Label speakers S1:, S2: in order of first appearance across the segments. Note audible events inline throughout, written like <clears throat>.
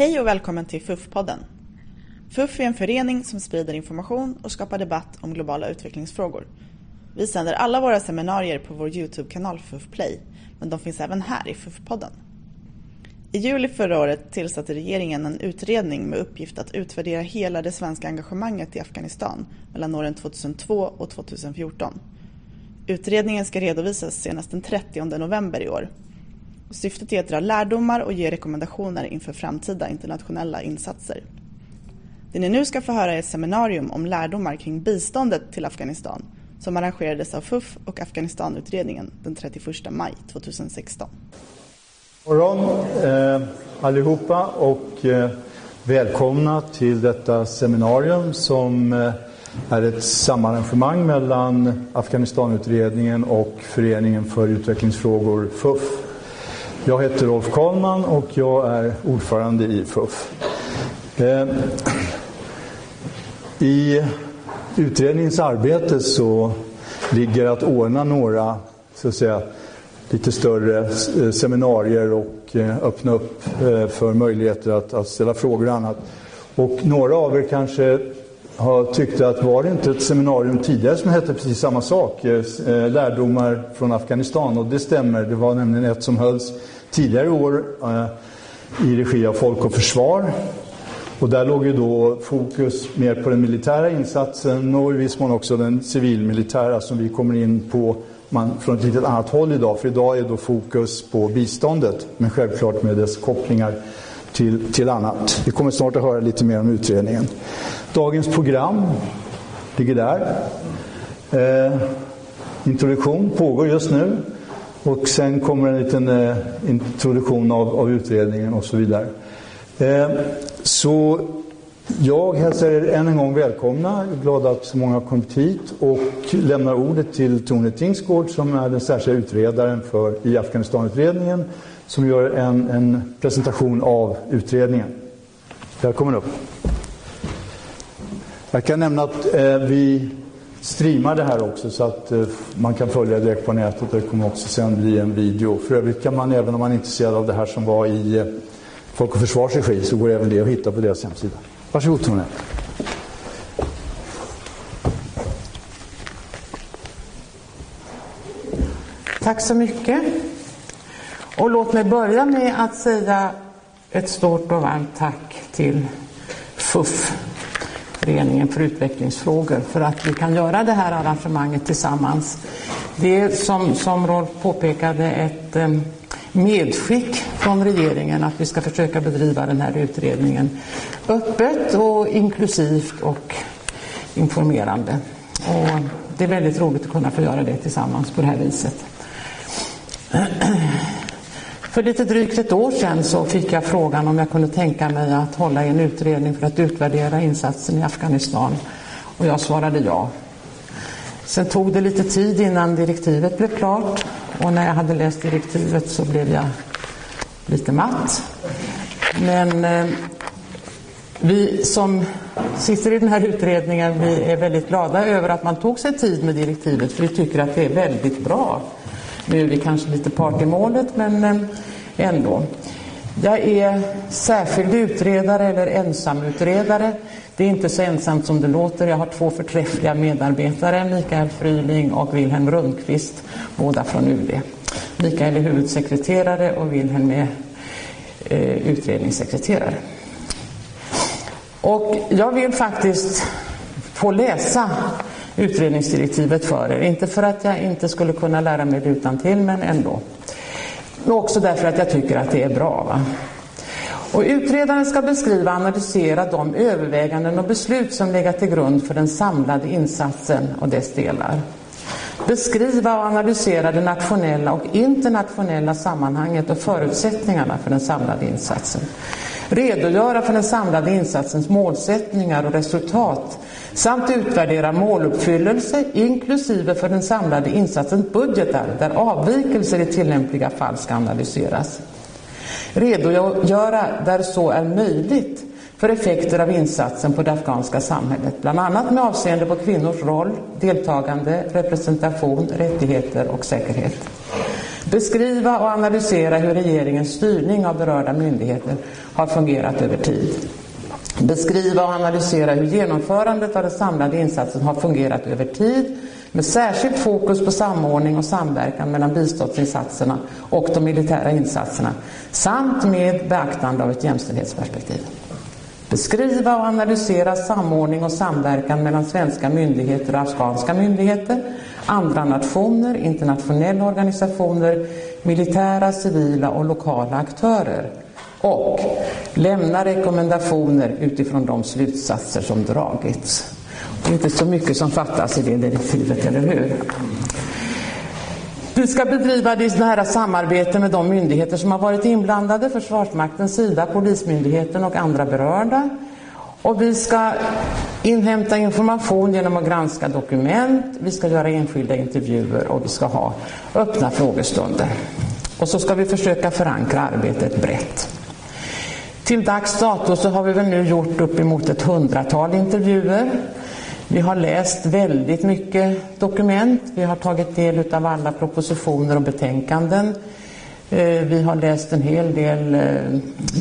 S1: Hej och välkommen till FUF-podden. FUF är en förening som sprider information och skapar debatt om globala utvecklingsfrågor. Vi sänder alla våra seminarier på vår Youtube-kanal FUF Play, men de finns även här i FUF-podden. I juli förra året tillsatte regeringen en utredning med uppgift att utvärdera hela det svenska engagemanget i Afghanistan mellan åren 2002 och 2014. Utredningen ska redovisas senast den 30 november i år. Syftet är att dra lärdomar och ge rekommendationer inför framtida internationella insatser. Det ni nu ska få höra är ett seminarium om lärdomar kring biståndet till Afghanistan som arrangerades av FUF och Afghanistanutredningen den 31 maj 2016.
S2: God morgon eh, allihopa och eh, välkomna till detta seminarium som eh, är ett samarrangemang mellan Afghanistanutredningen och Föreningen för utvecklingsfrågor, FUF. Jag heter Rolf Karlman och jag är ordförande i FUF. Eh, I utredningens arbete så ligger att ordna några så att säga, lite större eh, seminarier och eh, öppna upp för möjligheter att, att ställa frågor och annat. Och några av er kanske har tyckt att var det inte ett seminarium tidigare som hette precis samma sak, eh, lärdomar från Afghanistan? Och det stämmer, det var nämligen ett som hölls tidigare i år eh, i regi av Folk och Försvar. Och där låg ju då fokus mer på den militära insatsen och i viss mån också den civilmilitära som vi kommer in på man, från ett litet annat håll idag. För idag är då fokus på biståndet, men självklart med dess kopplingar till, till annat. Vi kommer snart att höra lite mer om utredningen. Dagens program ligger där. Eh, introduktion pågår just nu. Och sen kommer en liten eh, introduktion av, av, utredningen och så vidare. Eh, så jag hälsar er än en gång välkomna. Jag är glad att så många har kommit hit och lämnar ordet till Tone Tingsgård som är den särskilda utredaren för, i Afghanistanutredningen som gör en, en presentation av utredningen. Välkommen upp. Jag kan nämna att eh, vi streamar det här också så att eh, man kan följa direkt på nätet. Det kommer också sen bli en video. För övrigt kan man, även om man är intresserad av det här som var i eh, Folk och Försvars regi, så går även det att hitta på deras hemsida. Varsågod Tone.
S3: Tack så mycket. Och låt mig börja med att säga ett stort och varmt tack till FUF, Föreningen för utvecklingsfrågor, för att vi kan göra det här arrangemanget tillsammans. Det är som, som Rolf påpekade ett eh, medskick från regeringen att vi ska försöka bedriva den här utredningen öppet och inklusivt och informerande. Och det är väldigt roligt att kunna få göra det tillsammans på det här viset. <clears throat> För lite drygt ett år sedan så fick jag frågan om jag kunde tänka mig att hålla i en utredning för att utvärdera insatsen i Afghanistan. Och jag svarade ja. Sen tog det lite tid innan direktivet blev klart och när jag hade läst direktivet så blev jag lite matt. Men eh, vi som sitter i den här utredningen vi är väldigt glada över att man tog sig tid med direktivet för vi tycker att det är väldigt bra. Nu är vi kanske lite part i målet men eh, ändå. Jag är särskild utredare eller ensamutredare. Det är inte så ensamt som det låter. Jag har två förträffliga medarbetare, Mikael Fryling och Wilhelm Rundqvist, båda från UD. Mikael är huvudsekreterare och Wilhelm är eh, utredningssekreterare. Och jag vill faktiskt få läsa utredningsdirektivet för er. Inte för att jag inte skulle kunna lära mig det utan till, men ändå. Men också därför att jag tycker att det är bra. Va? Och utredaren ska beskriva och analysera de överväganden och beslut som legat till grund för den samlade insatsen och dess delar. Beskriva och analysera det nationella och internationella sammanhanget och förutsättningarna för den samlade insatsen. Redogöra för den samlade insatsens målsättningar och resultat samt utvärdera måluppfyllelse inklusive för den samlade insatsens budgetar där avvikelser i tillämpliga fall ska analyseras. Redogöra där så är möjligt för effekter av insatsen på det afghanska samhället, bland annat med avseende på kvinnors roll, deltagande, representation, rättigheter och säkerhet. Beskriva och analysera hur regeringens styrning av berörda myndigheter har fungerat över tid. Beskriva och analysera hur genomförandet av den samlade insatsen har fungerat över tid med särskilt fokus på samordning och samverkan mellan biståndsinsatserna och de militära insatserna samt med beaktande av ett jämställdhetsperspektiv. Beskriva och analysera samordning och samverkan mellan svenska myndigheter och afghanska myndigheter, andra nationer, internationella organisationer, militära, civila och lokala aktörer. Och lämna rekommendationer utifrån de slutsatser som dragits. Det är inte så mycket som fattas i det direktivet, eller hur? Vi ska bedriva det nära samarbete med de myndigheter som har varit inblandade, Försvarsmaktens sida, Polismyndigheten och andra berörda. Och vi ska inhämta information genom att granska dokument, vi ska göra enskilda intervjuer och vi ska ha öppna frågestunder. Och så ska vi försöka förankra arbetet brett. Till dags dato så har vi väl nu gjort uppemot ett hundratal intervjuer. Vi har läst väldigt mycket dokument. Vi har tagit del av alla propositioner och betänkanden. Eh, vi har läst en hel del eh,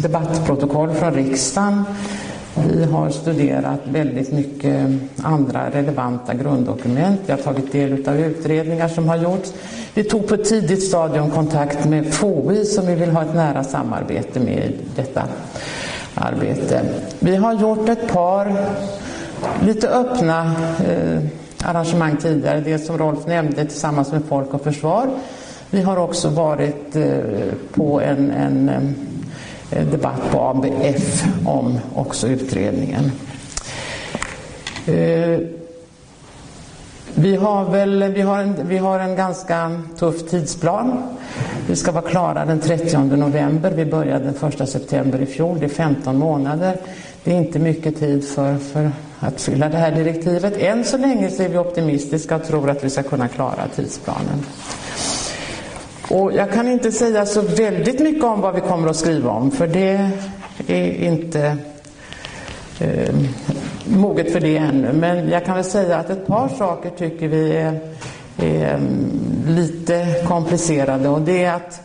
S3: debattprotokoll från riksdagen. Vi har studerat väldigt mycket andra relevanta grunddokument. Vi har tagit del av utredningar som har gjorts. Vi tog på ett tidigt stadium kontakt med FOI som vi vill ha ett nära samarbete med i detta arbete. Vi har gjort ett par lite öppna eh, arrangemang tidigare. Det som Rolf nämnde tillsammans med Folk och Försvar. Vi har också varit eh, på en, en, en, eh, Eh, debatt på ABF om också utredningen. Eh, vi har, väl, vi, har en, vi har en ganska tuff tidsplan. Vi ska vara klara den 30 november. Vi började den 1 september i fjol. Det är 15 månader. Det är inte mycket tid för, för att fylla det här direktivet. Än så länge så är vi optimistiska och tror att vi ska kunna klara tidsplanen. Och jag kan inte säga så väldigt mycket om vad vi kommer att skriva om för det är inte eh, moget för det ännu. Men jag kan väl säga att ett par saker tycker vi är, är mm, lite komplicerade och det är att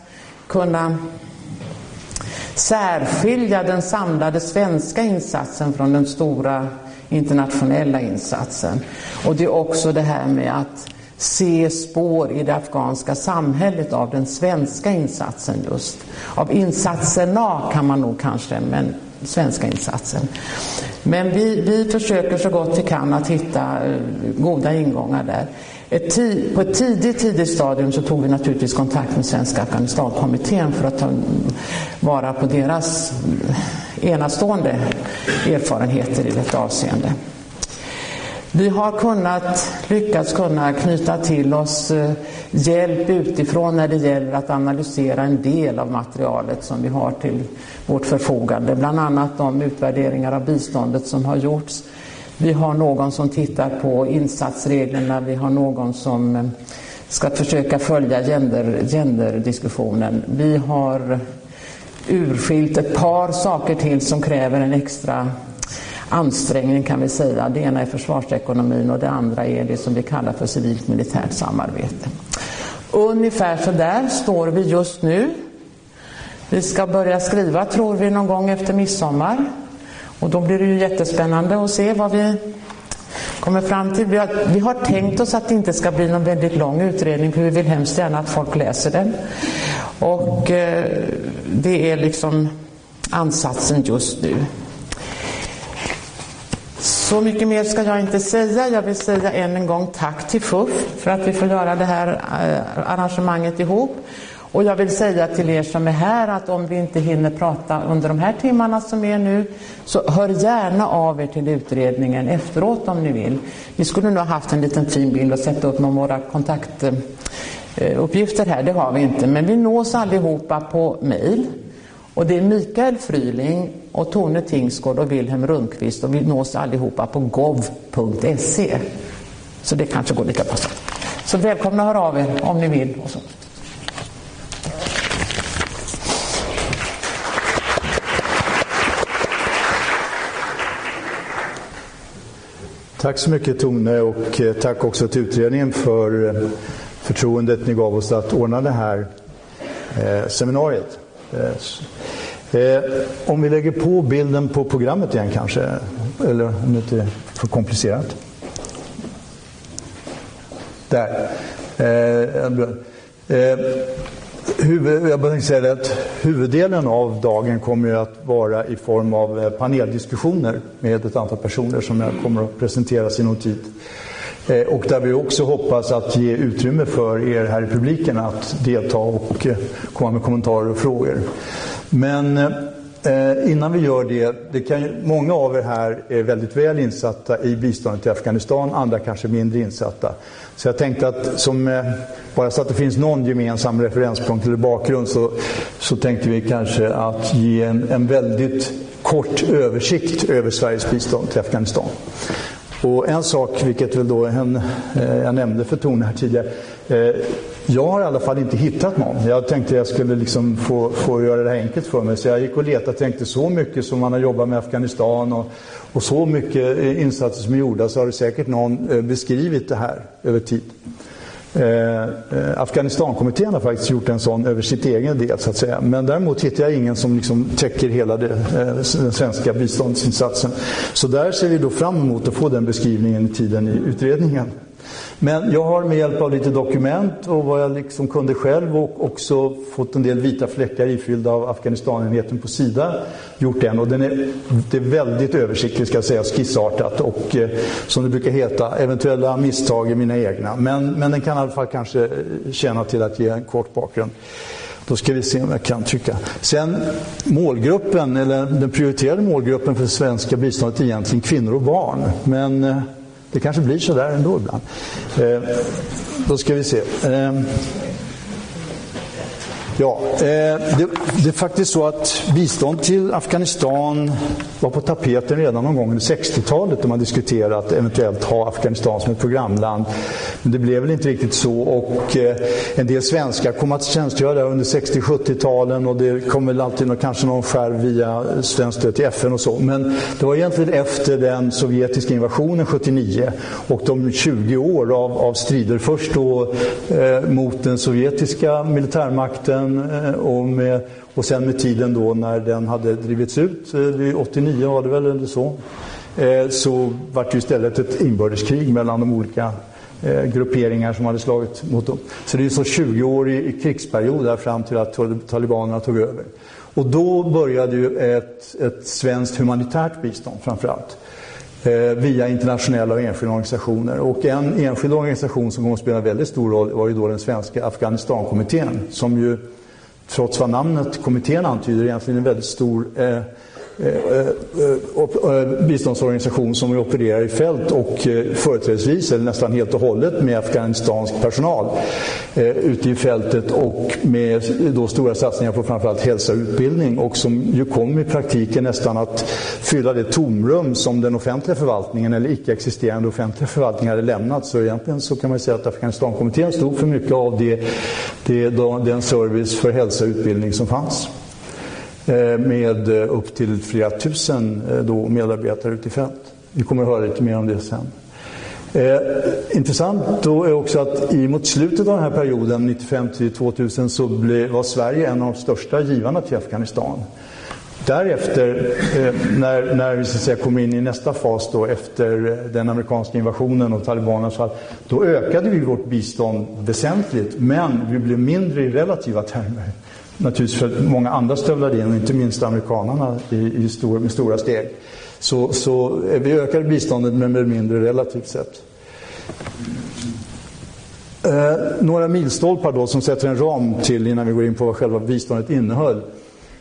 S3: kunna särskilja den samlade svenska insatsen från den stora internationella insatsen. Och det är också det här med att se spår i det afghanska samhället av den svenska insatsen just. Av insatserna kan man nog kanske, men svenska insatsen. Men vi, vi försöker så gott vi kan att hitta eh, goda ingångar där. Ett på ett tidigt, tidigt stadium så tog vi naturligtvis kontakt med Svenska Afghanistankommittén för att ta vara på deras eh, enastående erfarenheter i detta avseende. Vi har kunnat, lyckats kunna knyta till oss eh, hjälp utifrån när det gäller att analysera en del av materialet som vi har till vårt förfogande. Bland annat de utvärderingar av biståndet som har gjorts. Vi har någon som tittar på insatsreglerna, vi har någon som eh, ska försöka följa gender, genderdiskussionen. Vi har urskilt ett par saker till som kräver en extra ansträngning kan vi säga. Det ena är försvarsekonomin och det andra är det som vi kallar för civilt militärt samarbete. Ungefär så där står vi just nu. Vi ska börja skriva tror vi någon gång efter midsommar. Och då blir det ju jättespännande att se vad vi kommer fram till. Vi har, vi har tänkt oss att det inte ska bli någon väldigt lång utredning för vi vill hemskt gärna att folk läser den. Och eh, det är liksom ansatsen just nu. Så mycket mer ska jag inte säga. Jag vill säga än en gång tack till FUF för att vi får göra det här eh, arrangemanget ihop. Och jag vill säga till er som är här att om vi inte hinner prata under de här timmarna som är nu så hör gärna av er till utredningen efteråt om ni vill. Vi skulle nog ha haft en liten fin bild och sätta upp med våra kontaktuppgifter här, det har vi inte. Men vi nås allihopa på mail. Och det är Mikael Fryling och Tone Tingsgård och Wilhelm Rundqvist och vi nås allihopa på gov.se. Så det kanske går lika bra. Så välkomna att höra av er om ni vill. Och så.
S2: Tack så mycket Tone och eh, tack också till utredningen för eh, förtroendet ni gav oss att ordna det här eh, seminariet. Eh, Eh, om vi lägger på bilden på programmet igen kanske, eller om det inte är för komplicerat. Där. Eh, eh huvud, jag bara säga att huvuddelen av dagen kommer att vara i form av eh, paneldiskussioner med ett antal personer som jag kommer att presentera i någon tid. Eh, och där vi också hoppas att ge utrymme för er här i publiken att delta och eh, komma med kommentarer och frågor. Men eh, innan vi gör det, det kan, många av er här är väldigt väl insatta i biståndet till Afghanistan, andra kanske mindre insatta. Så jag tänkte att, som, eh, bara så att det finns någon gemensam referenspunkt eller bakgrund, så, så tänkte vi kanske att ge en, en väldigt kort översikt över Sveriges bistånd till Afghanistan. Och en sak, vilket väl då en, eh, jag nämnde för Tone här tidigare. Eh, jag har i alla fall inte hittat någon. Jag tänkte jag skulle liksom få, få göra det här enkelt för mig. Så jag gick och letade och tänkte så mycket som man har jobbat med Afghanistan och, och så mycket eh, insatser som är gjorda så har det säkert någon eh, beskrivit det här över tid. Eh, eh, Afghanistankommittén har faktiskt gjort en sån över sitt egen del så att säga. Men däremot hittar jag ingen som liksom täcker hela det, eh, den svenska biståndsinsatsen. Så där ser vi då fram emot att få den beskrivningen i tiden i utredningen. Men jag har med hjälp av lite dokument och vad jag liksom kunde själv och också fått en del vita fläckar ifyllda av Afghanistanenheten på Sida gjort den. Och den är, det är väldigt översiktligt ska jag säga, skissartat och eh, som det brukar heta, eventuella misstag är mina egna. Men, men den kan i alla fall kanske eh, tjäna till att ge en kort bakgrund. Då ska vi se om jag kan trycka. Sen målgruppen, eller den prioriterade målgruppen för det svenska biståndet är egentligen kvinnor och barn. Men eh, det kanske blir så där ändå ibland. Eh, då ska vi se. Eh, Ja, eh, det, det, är faktiskt så att bistånd till Afghanistan var på tapeten redan någon gång under 60-talet då man diskuterade att eventuellt ha Afghanistan som ett programland. Men det blev väl inte riktigt så och eh, en del svenskar kom att tjänstgöra där under 60-70-talen och det kom väl alltid någon, kanske någon skärv via svenskt stöd till FN och så. Men det var egentligen efter den sovjetiska invasionen 79 och de 20 år av, av strider först då eh, mot den sovjetiska militärmakten den eh, och, med, och sen med tiden då när den hade drivits ut, eh, 89 var det väl eller så, eh, så var det istället ett inbördeskrig mellan de olika grupperingar som hade slagit mot dem. Så det är så 20-årig krigsperiod där fram till att talibanerna tog över. Och då började ju ett, ett svenskt humanitärt bistånd framförallt. Via internationella och enskilda organisationer. Och en enskild organisation som kom att spela väldigt stor roll var ju då den svenska Afghanistankommittén som ju trots vad namnet kommittén antyder egentligen en väldigt stor eh, Eh, eh, eh, biståndsorganisation som opererar i fält och företrädesvis, eller nästan helt och hållet, med afghanistansk personal ute i fältet och med då stora satsningar på framförallt hälsa och utbildning och som ju kom i praktiken nästan att fylla det tomrum som den offentliga förvaltningen eller icke-existerande offentliga förvaltningen hade lämnat. Så egentligen så kan man säga att Afghanistankommittén stod för mycket av det, det, den service för hälsa och utbildning som fanns. Eh, med eh, upp till flera tusen eh, då medarbetare ute i fält. Vi kommer att höra lite mer om det sen. Eh, intressant då är också att i mot slutet av den här perioden, 95 till 2000, så blev, var Sverige en av de största givarna till Afghanistan. Därefter, eh, när, när vi så säga, kom in i nästa fas då, efter den amerikanska invasionen och talibanernas fall, då ökade vi vårt bistånd väsentligt, men vi blev mindre i relativa termer naturligtvis för att många andra stövlade in, och inte minst amerikanerna i, i stor, med stora steg. Så, så vi ökade biståndet men med mindre relativt sett. Eh, några milstolpar då som sätter en ram till innan vi går in på vad själva biståndet innehöll.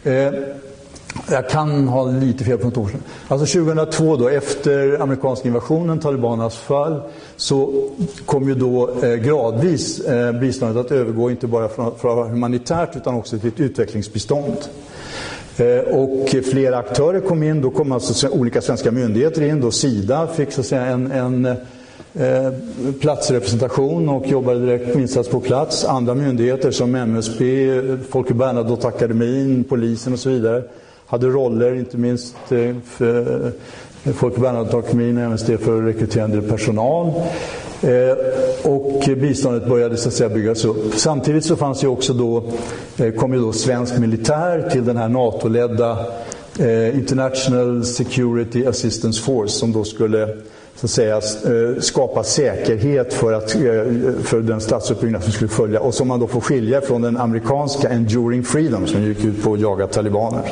S2: Eh, jag kan ha lite fel på något år sedan. Alltså 2002 då, efter amerikanska invasionen, talibanernas fall, så kom ju då eh, gradvis eh, biståndet att övergå inte bara från, från humanitärt utan också till ett utvecklingsbistånd. Eh, och flera aktörer kom in, då kom alltså olika svenska myndigheter in, då Sida fick så att säga en, en eh, platsrepresentation och jobbade direkt med insats på plats. Andra myndigheter som MSB, Folke Bernadotteakademin, polisen och så vidare hade roller, inte minst eh, för eh, Folke Bernadotteakademin, MSD för rekryterande personal. Eh, och biståndet började så att säga byggas upp. Samtidigt så fanns ju också då, kom ju då svensk militär till den här NATO-ledda International Security Assistance Force som då skulle så att säga, eh, skapa säkerhet för, att, eh, för den statsuppbyggnad som skulle följa och som man då får skilja från den amerikanska Enduring Freedom som gick ut på att jaga talibaner.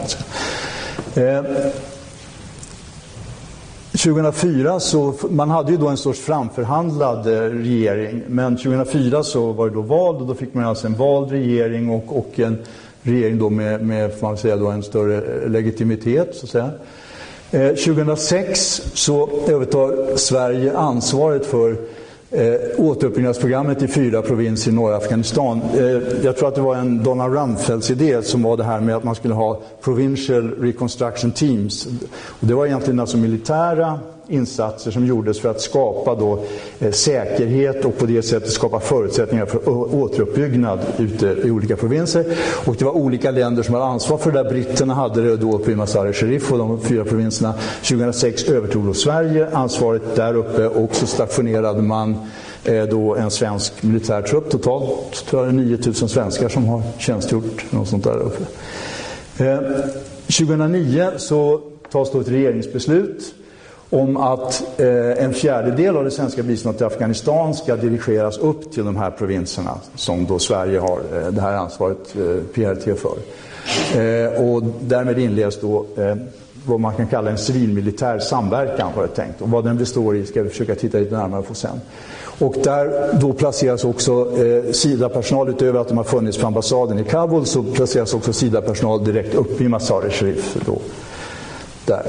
S2: 2004 så, eh, man hade ju då en sorts framförhandlad regering, men 2004 så var det då val och då fick man alltså en vald regering och, och en regering då med, med får man säga då, en större legitimitet så att säga. Eh, 2006 så övertar Sverige ansvaret för eh, återuppbyggnadsprogrammet i fyra provinser i norra Afghanistan. Eh, jag tror att det var en Donald Rumsfelds idé som var det här med att man skulle ha Provincial Reconstruction Teams. Och det var egentligen alltså militära insatser som gjordes för att skapa då, eh, säkerhet och på det sättet skapa förutsättningar för återuppbyggnad ute i olika provinser. Och det var olika länder som hade ansvar för det där. Britterna hade det då uppe i Mazar-e Sharif och de fyra provinserna. 2006 övertog då Sverige ansvaret där uppe och så stationerade man eh, då en svensk militärtrupp. Totalt tror jag det är 9000 svenskar som har tjänstgjort något sånt där uppe. Eh, 2009 så tas då ett regeringsbeslut om att eh, en fjärdedel av det svenska biståndet till Afghanistan ska dirigeras upp till de här provinserna som då Sverige har eh, det här ansvaret eh, PRT för. Eh, och därmed inleds då eh, vad man kan kalla en civilmilitär samverkan var det tänkt. Och vad den består i ska vi försöka titta lite närmare på sen. Och där då placeras också eh, SIDA-personal, utöver att de har funnits på ambassaden i Kabul, så placeras också SIDA-personal direkt uppe i Mazar-e Sharif. Där.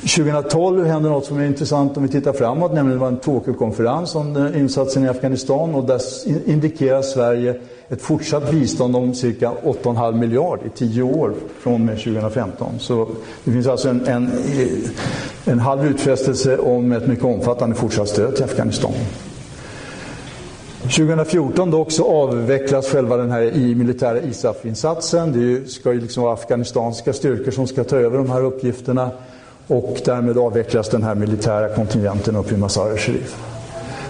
S2: 2012 hände något som är intressant om vi tittar framåt, nämligen det var en Tokyo-konferens om eh, insatsen i Afghanistan och där indikerar Sverige ett fortsatt bistånd om cirka 8,5 miljard i tio år från och med 2015. Så det finns alltså en, en, eh, en halv utfästelse om ett mycket omfattande fortsatt stöd till Afghanistan. 2014 dock så avvecklas själva den här militära ISAF-insatsen. Det ska ju liksom vara afghanistanska styrkor som ska ta över de här uppgifterna och därmed avvecklas den här militära kontingenten upp i Mazar-e Sharif.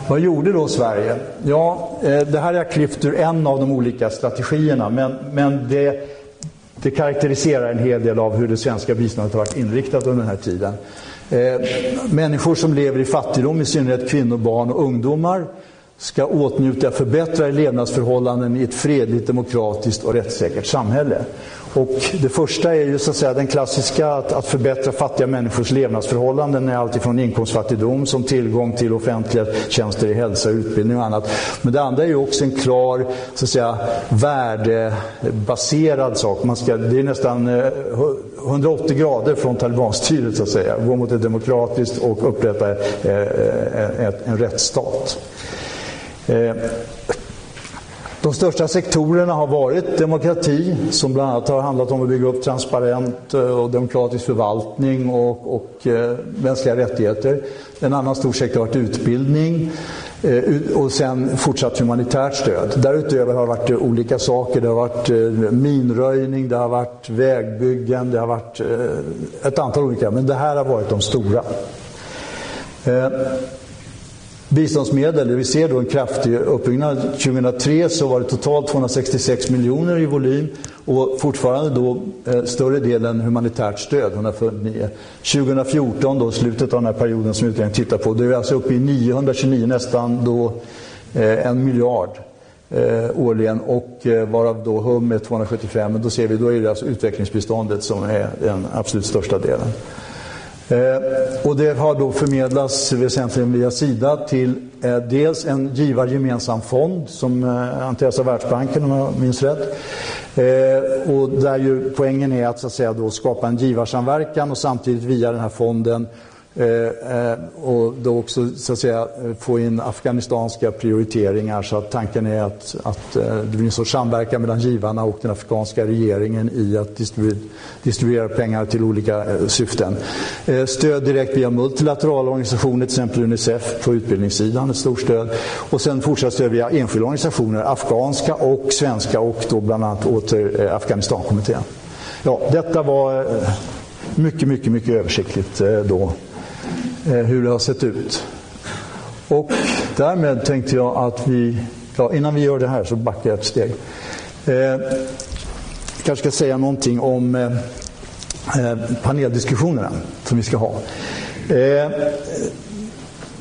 S2: Vad gjorde då Sverige? Ja, eh, det här är klippt ur en av de olika strategierna, men, men det, det karaktäriserar en hel del av hur det svenska biståndet har varit inriktat under den här tiden. Eh, människor som lever i fattigdom, i synnerhet kvinnor, barn och ungdomar, ska åtnjuta förbättrade levnadsförhållanden i ett fredligt, demokratiskt och rättssäkert samhälle. Och det första är ju så att säga den klassiska att, att förbättra fattiga människors levnadsförhållanden är alltifrån inkomstfattigdom som tillgång till offentliga tjänster i hälsa, utbildning och annat. Men det andra är ju också en klar så att säga, värdebaserad sak. Man ska, det är nästan eh, 180 grader från talibanstyret så att säga. Gå mot ett demokratiskt och upprätta eh, eh, en rättsstat. Eh, de största sektorerna har varit demokrati, som bland annat har handlat om att bygga upp transparent eh, och demokratisk förvaltning och, och eh, mänskliga rättigheter. En annan stor sektor har varit utbildning eh, och sen fortsatt humanitärt stöd. Därutöver har det varit eh, olika saker. Det har varit minröjning, det har varit vägbyggen, det har varit ett antal olika, men det här har varit de stora. Biståndsmedel, vi ser då en kraftig uppbyggnad. 2003 så var det totalt 266 miljoner i volym och fortfarande då eh, större delen humanitärt stöd, 149. 2014 då, slutet av den här perioden som utredningen tittar på, då är vi alltså uppe i 929, nästan då eh, en miljard eh, årligen och eh, varav då HUM är 275. Men då ser vi, då är det alltså utvecklingsbiståndet som är den absolut största delen. Eh, och det har då förmedlats väsentligen via Sida till eh, dels en givargemensam fond som eh, hanteras av Världsbanken om jag minns rätt. Och där ju poängen är att, så att säga, då skapa en givarsamverkan och samtidigt via den här fonden Eh, eh, och då också så att säga, få in afghanistanska prioriteringar. Så att tanken är att, att eh, det blir en sorts samverkan mellan givarna och den afghanska regeringen i att distribuera, distribuera pengar till olika syften. Stöd direkt via multilaterala organisationer, till exempel Unicef på utbildningssidan, ett stort stöd. Och sen fortsatt stöd via enskilda organisationer, afghanska och svenska och då bland annat åter Afghanistankommittén. Ja, detta var mycket, mycket, mycket översiktligt då. Eh, hur det har sett ut. Och därmed tänkte jag att vi, ja, innan vi gör det här så backar jag ett steg. Eh, kanske ska säga någonting om eh, eh paneldiskussionerna som vi ska ha. Eh,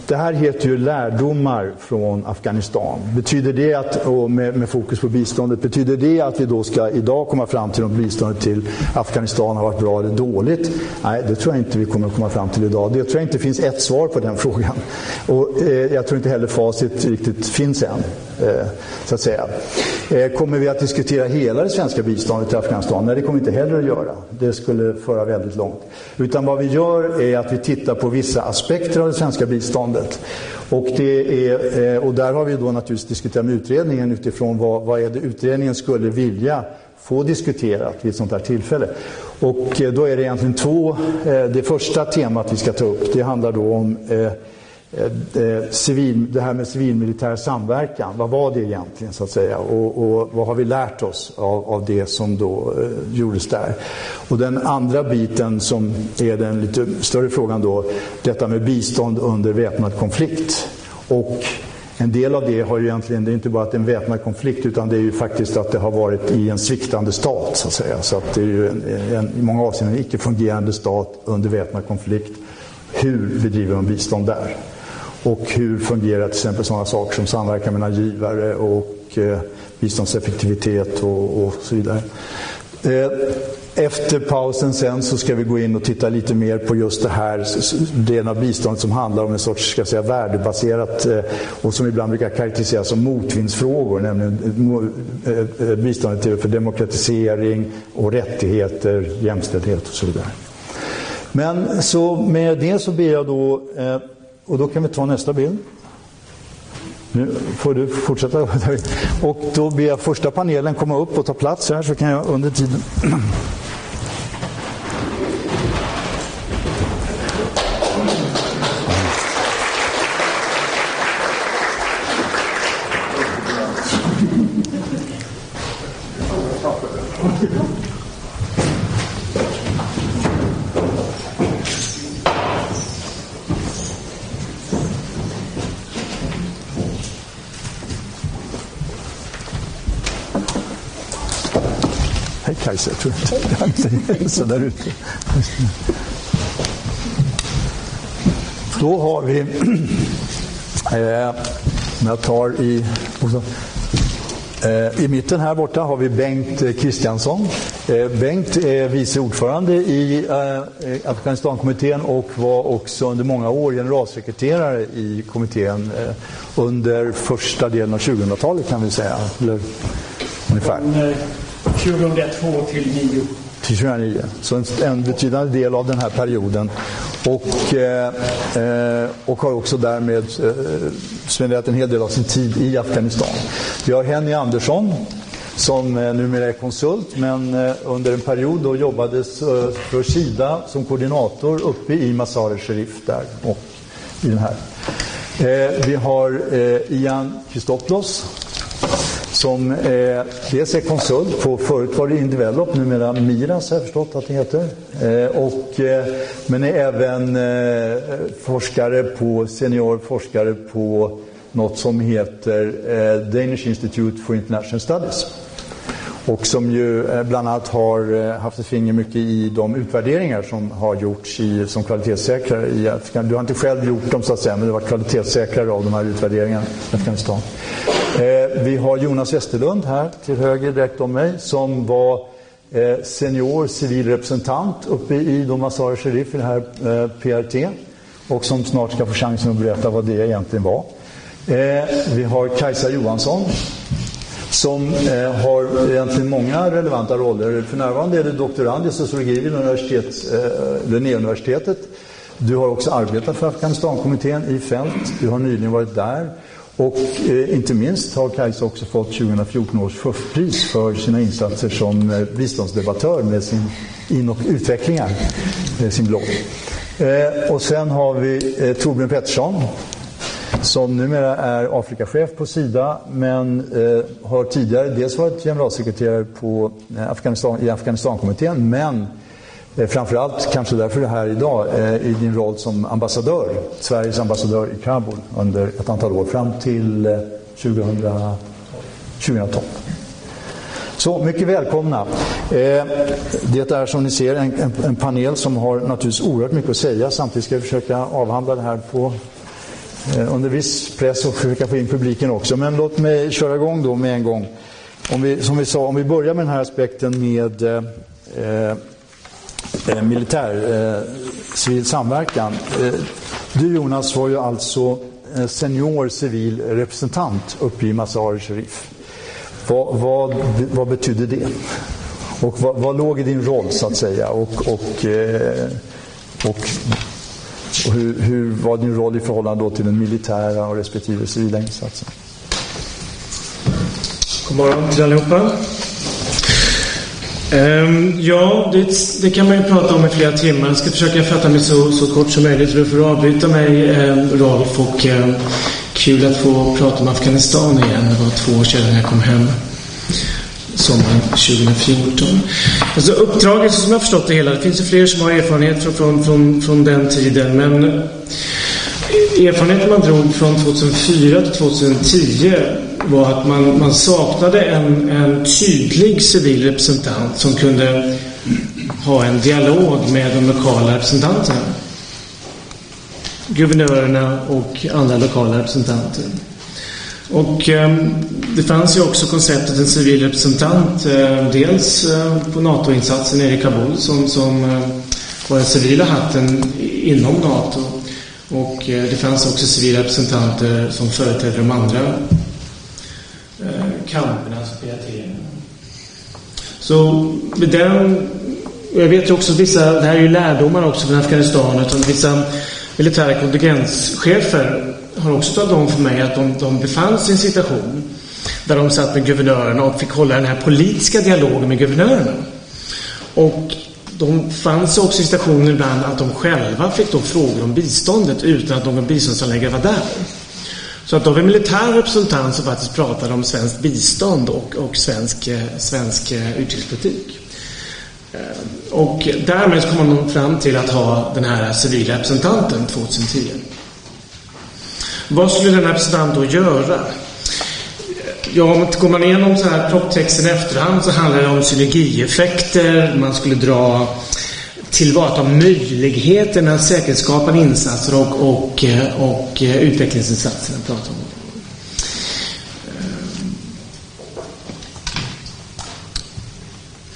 S2: det här heter ju lärdomar från Afghanistan. Betyder det att, och med, med, fokus på biståndet, betyder det att vi då ska idag komma fram till om biståndet till Afghanistan har varit bra eller dåligt? Nej, det tror jag inte vi kommer att komma fram till idag. Det tror jag inte finns ett svar på den <laughs> frågan. Och eh, jag tror inte heller facit riktigt finns än, eh, så att säga. Eh, kommer vi att diskutera hela det svenska biståndet till Afghanistan? Nej, det kommer vi inte heller att göra. Det skulle föra väldigt långt. Utan vad vi gör är att vi tittar på vissa aspekter av det svenska biståndet. Och, det är, eh, och där har vi då naturligtvis diskuterat med utredningen utifrån vad, vad är det utredningen skulle vilja få diskuterat vid ett sånt här tillfälle. Och eh, då är det egentligen två, eh, det första temat vi ska ta upp, det handlar då om Eh, eh, civil, det här med civilmilitär samverkan. Vad var det egentligen så att säga? Och, och vad har vi lärt oss av, av det som då eh, gjordes där? Och den andra biten som är den lite större frågan då, detta med bistånd under väpnad konflikt. Och en del av det har ju egentligen, det är inte bara att det är en väpnad konflikt utan det är ju faktiskt att det har varit i en sviktande stat så att säga. Så att det är ju en, en, i många avseenden en icke-fungerande stat under väpnad konflikt. Hur bedriver man bistånd där? Och hur fungerar till exempel sådana saker som samverkan mellan givare och eh, biståndseffektivitet och, och så vidare. Eh, efter pausen sen så ska vi gå in och titta lite mer på just det här delen av biståndet som handlar om en sorts ska säga, värdebaserat eh, och som ibland brukar karaktäriseras som motvindsfrågor, nämligen eh, eh, biståndet för demokratisering och rättigheter, jämställdhet och så vidare. Men så med det så ber jag då och då kan vi ta nästa bild. Nu får du fortsätta. <laughs> Och då ber jag första panelen komma upp och ta plats här så kan jag under tiden <clears throat> jag. <laughs> Så där ute. Då har vi, <clears throat> eh, jag tar i, eh, i mitten här borta har vi Bengt eh, Kristiansson. Eh, Bengt är vice ordförande i eh, Afghanistankommittén och var också under många år generalsekreterare i kommittén eh, under första delen av 2000-talet kan vi säga. Eller, ungefär.
S4: 2002 till 2009.
S2: Till 2009. Så en, en betydande del av den här perioden. Och, eh, eh, och har också därmed eh, spenderat en hel del av sin tid i Afghanistan. Vi har Henny Andersson som eh, numera är konsult men eh, under en period då jobbades eh, för Sida som koordinator uppe i Mazar-e-Sharif där och i den här. Eh, vi har eh, Ian Christopoulos som eh, dels är konsult på, förut var det Indevelop, numera Miras har jag förstått att det heter. Eh, och, eh, men är även eh, forskare på, senior forskare på något som heter eh, Danish Institute for International Studies. Och som ju eh, bland annat har eh, haft ett finger mycket i de utvärderingar som har gjorts i, som kvalitetssäkrare i Afghanistan. Du har inte själv gjort dem så att säga, men du har varit kvalitetssäkrare av de här utvärderingarna i Afghanistan. Eh, vi har Jonas Westerlund här till höger direkt om mig som var eh, senior civil representant uppe i Mazar Sharif i det här eh, PRT och som snart ska få chansen att berätta vad det egentligen var. Eh, vi har Kajsa Johansson som eh, har egentligen många relevanta roller. För närvarande är du doktorand i sociologi vid universitet, eh, Linnéuniversitetet. Du har också arbetat för Afghanistankommittén i fält. Du har nyligen varit där. Och eh, inte minst har Kajsa också fått 2014 års FUF-pris för sina insatser som eh, biståndsdebattör med sin in och utvecklingar, med sin blogg. Eh, och sen har vi eh, Torbjörn Pettersson som numera är Afrikachef på Sida men eh, har tidigare dels varit generalsekreterare på eh, Afghanistan, i Afghanistankommittén men Eh, framförallt kanske därför är här idag, eh, i din roll som ambassadör, Sveriges ambassadör i Kabul under ett antal år fram till eh, 2000, 2012. Så mycket välkomna. Det är som ni ser en, en, panel som har naturligtvis oerhört mycket att säga. Samtidigt ska vi försöka avhandla det här på, under viss press och försöka få in publiken också. Men låt mig köra igång då med en gång. Om vi, som vi sa, om vi börjar med den här aspekten med eh, eh, militär, eh, civil samverkan. Eh, du Jonas var ju alltså eh, senior civil representant uppe i Mazar-e Sharif. Vad, vad, vad betyder det? Och vad, vad låg i din roll så att säga? Och, och, eh, och, och hur, hur, var din roll i förhållande till den militära och respektive civila insatsen?
S4: God morgon till allihopa. Um, ja, det, det, kan man ju prata om i flera timmar. Jag ska försöka fatta mig så, så kort som möjligt. Du får avbryta mig, um, Rolf. Och, um, Kul att få prata om Afghanistan igen. Det var två år sedan jag kom hem. Sommaren 2014. Alltså uppdraget som jag förstått det hela. Det finns ju fler som har erfarenhet från, från, från, från den tiden. Men eh, erfarenheten man drog från 2004 till 2010 var att man, man saknade en, en tydlig civil representant som kunde ha en dialog med de lokala representanterna guvernörerna och andra lokala representanter. Och eh, det fanns ju också konceptet en civil representant, eh, dels eh, på NATO-insatsen nere i Kabul som, som eh, var den civila hatten inom NATO. Och eh, det fanns också civila representanter som företrädde de andra kampernas kamperna. Så med den, jag vet ju också vissa, det här är ju lärdomar också från Afghanistan, utan vissa militära kontingentschefer har också talat om för mig att de, de befann sig i en situation där de satt med guvernörerna och fick hålla den här politiska dialogen med guvernörerna. Och de fanns också i situationer ibland att de själva fick då frågor om biståndet utan att någon biståndsanläggare var där. Så att då var en militär representant som faktiskt pratade om svenskt bistånd och, och svensk, eh, svensk eh, utrikespolitik. Eh, och därmed kom man fram till att ha den här civila representanten 2010. Vad skulle den representanten då göra? Ja, om går man igenom så här propptexten i efterhand så handlar det om synergieffekter. Man skulle dra tillvarata möjligheterna att säkerhetsskapande insatser och, och, och utvecklingsinsatser. Pratar om.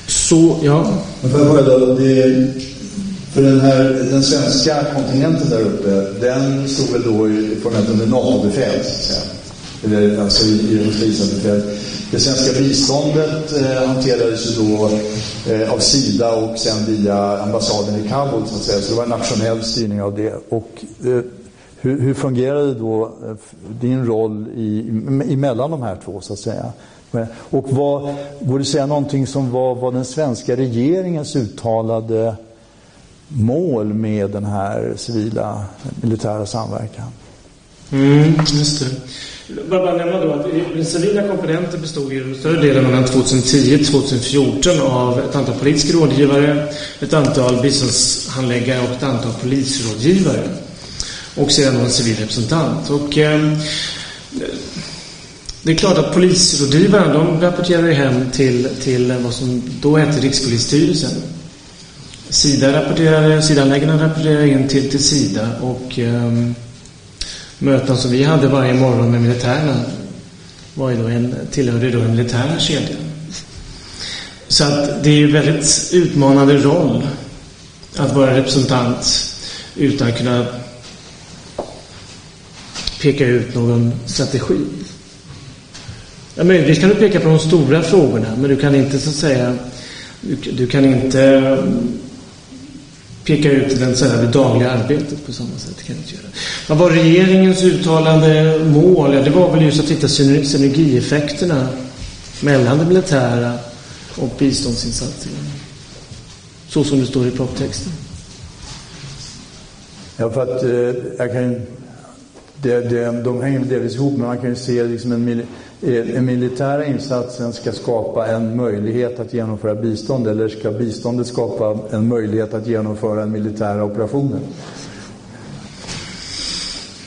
S4: Så, ja.
S2: Men får jag fråga då, det, för den här, den svenska kontingenten där uppe, den stod väl då i formellt under NATO-befäl, så att säga. Eller alltså i, i befäl. Det svenska biståndet eh, hanterades ju då eh, av Sida och sen via ambassaden i Kabul, så att säga. Så det var en nationell styrning av det. Och eh, hur, hur fungerade då eh, din roll i, mellan de här två, så att säga? Och vad, går det att säga någonting som var, var den svenska regeringens uttalade mål med den här civila militära samverkan?
S4: Mm, just det. Bara nämna då att den civila komponenten bestod ju större delen mellan 2010 och 2014 av ett antal politiska rådgivare, ett antal biståndshandläggare och ett antal polisrådgivare. Och sedan en civil representant. Och, eh, det är klart att polisrådgivarna de rapporterar hem till, till vad som då hette Rikspolisstyrelsen. Sida rapporterar Sidanläggarna rapporterar in till, till Sida och eh, möten som vi hade varje morgon med militärerna var ju då en, tillhörde då den militära kedjan. Så att det är ju väldigt utmanande roll att vara representant utan att kunna peka ut någon strategi. Ja, möjligtvis kan du peka på de stora frågorna, men du kan inte så att säga du, du kan inte peka ut den, så här, det dagliga arbetet på samma sätt. Kan inte göra. Vad var regeringens uttalande mål? Ja, det var väl just att hitta synergieffekterna mellan det militära och biståndsinsatserna. Så som det står i propptexten.
S2: Ja, för att eh, jag kan det, det, de hänger delvis ihop, men man kan ju se liksom en, Eh, den militära insatsen ska skapa en möjlighet att genomföra bistånd eller ska biståndet skapa en möjlighet att genomföra militära operationer?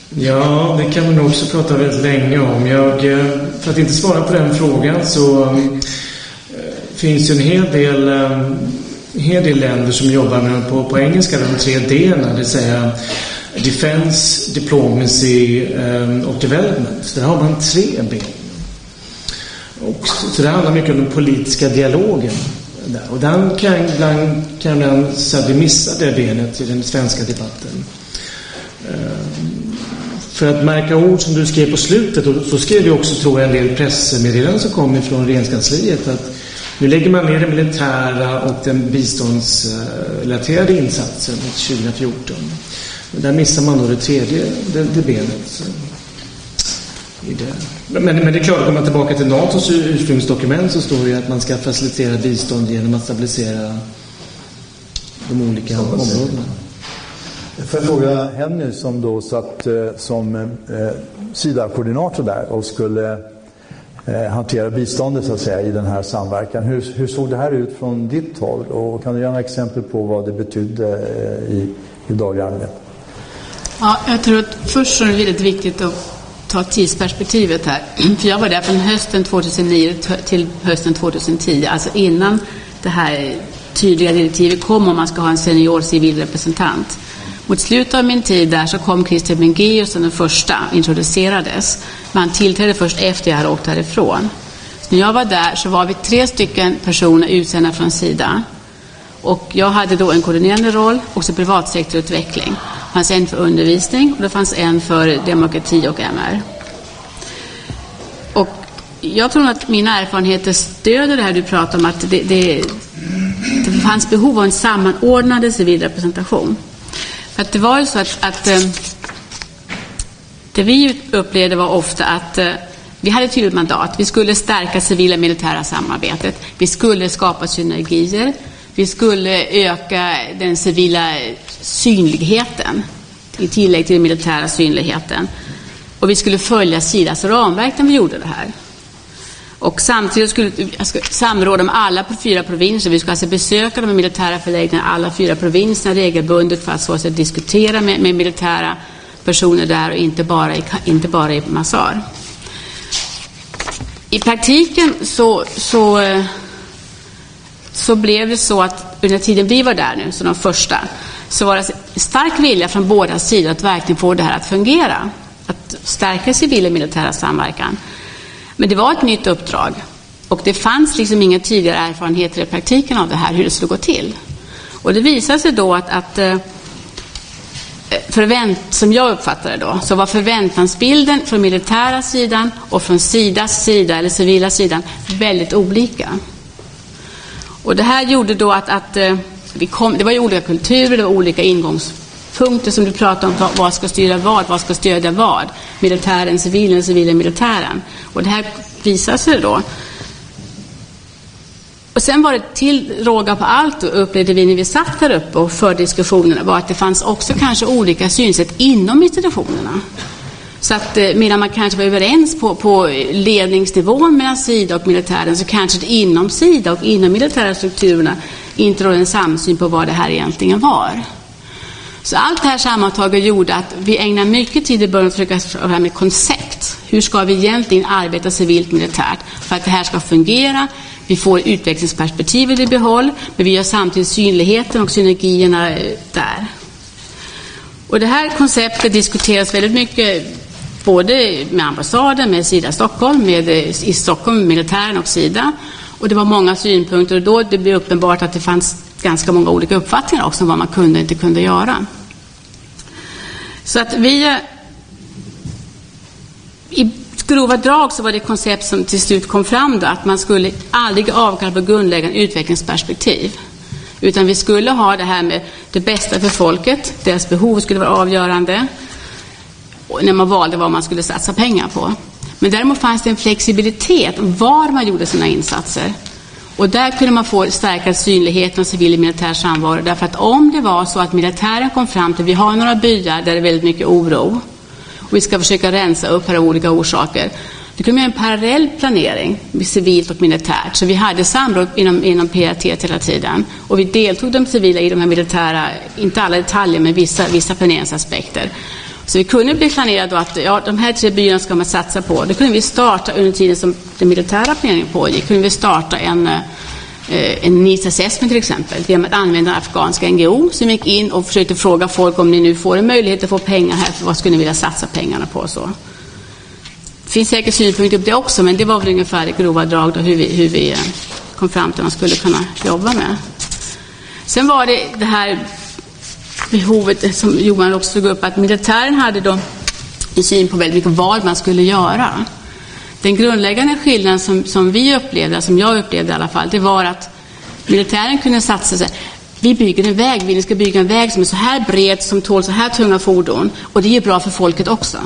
S4: Ja, det kan man nog också prata väldigt länge om. Jag, eh, för att inte svara på den frågan så äh, finns ju en hel del, äh, hel del länder som jobbar med på, på engelska de tre d det vill säga Defense, Diplomacy äh, och Development. Där har man tre ben. Så det handlar mycket om den politiska dialogen. Där. Och den kan ibland, kan ibland säga att vi missar det benet i den svenska debatten. Eh, för att märka ord som du skrev på slutet, och så skrev du också tror jag en del pressmeddelanden som kom från regeringskansliet att nu lägger man ner den militära och den biståndsrelaterade insatsen 2014. Där missar man då det tredje det, det benet. I det. Men, men det är klart, om man tillbaka till NATOs ursprungsdokument så står det ju att man ska facilitera bistånd genom att stabilisera de olika områdena.
S2: Får jag fråga Henny som då satt eh, som eh, SIDA-koordinator där och skulle eh, hantera biståndet så att säga i den här samverkan. Hur, hur såg det här ut från ditt håll? Och kan du ge några exempel på vad det betydde eh, i, i dagliga arbetet?
S5: Ja, jag tror att först så är det väldigt viktigt att ta tidsperspektivet här. <clears throat> För jag var där från hösten 2009 till hösten 2010, alltså innan det här tydliga direktivet kom om man ska ha en senior civil representant. Mot slutet av min tid där så kom Christer Bengeus som den första introducerades. Men han tillträdde först efter jag hade åkt härifrån. Så när jag var där så var vi tre stycken personer utsända från Sida. Och jag hade då en koordinerande roll, och privatsektorutveckling. Det fanns en för undervisning och det fanns en för demokrati och MR. Och jag tror att mina erfarenheter stöder det här du pratar om, att det, det, det fanns behov av en sammanordnad civil representation. För att det var ju så att, att eh, det vi upplevde var ofta att eh, vi hade ett tydligt mandat. Vi skulle stärka civila militära samarbetet. Vi skulle skapa synergier. Vi skulle öka den civila synligheten i tillägg till den militära synligheten. Och vi skulle följa Sidas ramverk när vi gjorde det här. Och samtidigt skulle jag ska samråda med alla på fyra provinser. Vi skulle alltså besöka de militära förläggningarna, alla fyra provinserna regelbundet för att så att diskutera med, med, militära personer där och inte bara i, inte bara i Mazar. I praktiken så, så, eh, så blev det så att under tiden vi var där nu, som de första, så var det stark vilja från båda sidor att verkligen få det här att fungera. Att stärka civil och militära samverkan. Men det var ett nytt uppdrag och det fanns liksom inga tidigare erfarenheter i praktiken av det här, hur det skulle gå till. Och det visade sig då att, att eh, förvänt, som jag uppfattade det då, så var förväntansbilden från militära sidan och från Sidas sida, eller civila sidan, väldigt olika. Och det här gjorde då att, att eh, vi kom, det var ju olika kulturer, det var olika ingångspunkter som du pratade om, vad ska styra vad, vad ska stödja vad? Militären, civilen, civilen, militären. Och det här visade sig då. Och sen var det till råga på allt, upplevde vi när vi satt där uppe och förde diskussionerna, var att det fanns också kanske olika synsätt inom institutionerna. Så att eh, medan man kanske var överens på, på eh, ledningsnivån mellan Sida och militären så kanske det inom Sida och inom militära strukturerna inte rådde en samsyn på vad det här egentligen var. Så allt det här sammantaget gjorde att vi ägnade mycket tid i början att försöka få fram ett koncept. Hur ska vi egentligen arbeta civilt militärt för att det här ska fungera? Vi får utvecklingsperspektivet i behåll, men vi gör samtidigt synligheten och synergierna eh, där. Och det här konceptet diskuteras väldigt mycket både med ambassaden, med Sida Stockholm, med eh, i Stockholm, militären och Sida. Och det var många synpunkter och då det blev uppenbart att det fanns ganska många olika uppfattningar också om vad man kunde och inte kunde göra. Så att vi... Eh, I grova drag så var det koncept som till slut kom fram då, att man skulle aldrig avkalla på grundläggande utvecklingsperspektiv. Utan vi skulle ha det här med det bästa för folket, deras behov skulle vara avgörande när man valde vad man skulle satsa pengar på. Men däremot fanns det en flexibilitet var man gjorde sina insatser. Och där kunde man få stärka synligheten av civil och militär samvaro. Därför att om det var så att militären kom fram till att vi har några byar där det är väldigt mycket oro och vi ska försöka rensa upp här av olika orsaker. Då kunde man göra en parallell planering, civilt och militärt. Så vi hade samråd inom, inom PRT hela tiden. Och vi deltog de civila i de här militära, inte alla detaljer, men vissa, vissa planeringsaspekter. Så vi kunde bli planerade att ja, de här tre byarna ska man satsa på. Då kunde vi starta under tiden som den militära planeringen pågick. kunde vi starta en, eh, en needs assessment till exempel. Genom att använda afghanska NGO som gick in och försökte fråga folk om ni nu får en möjlighet att få pengar här, vad skulle ni vilja satsa pengarna på? Så. Det finns säkert synpunkter på det också, men det var väl ungefär i grova drag då hur vi, hur vi eh, kom fram till vad man skulle kunna jobba med. Sen var det det här behovet eh, som Johan också tog upp, att militären hade då en syn på väldigt mycket vad man skulle göra. Den grundläggande skillnaden som, som vi upplevde, som jag upplevde i alla fall, det var att militären kunde satsa sig vi bygger en väg, vi ska bygga en väg som är så här bred, som tål så här tunga fordon och det är bra för folket också.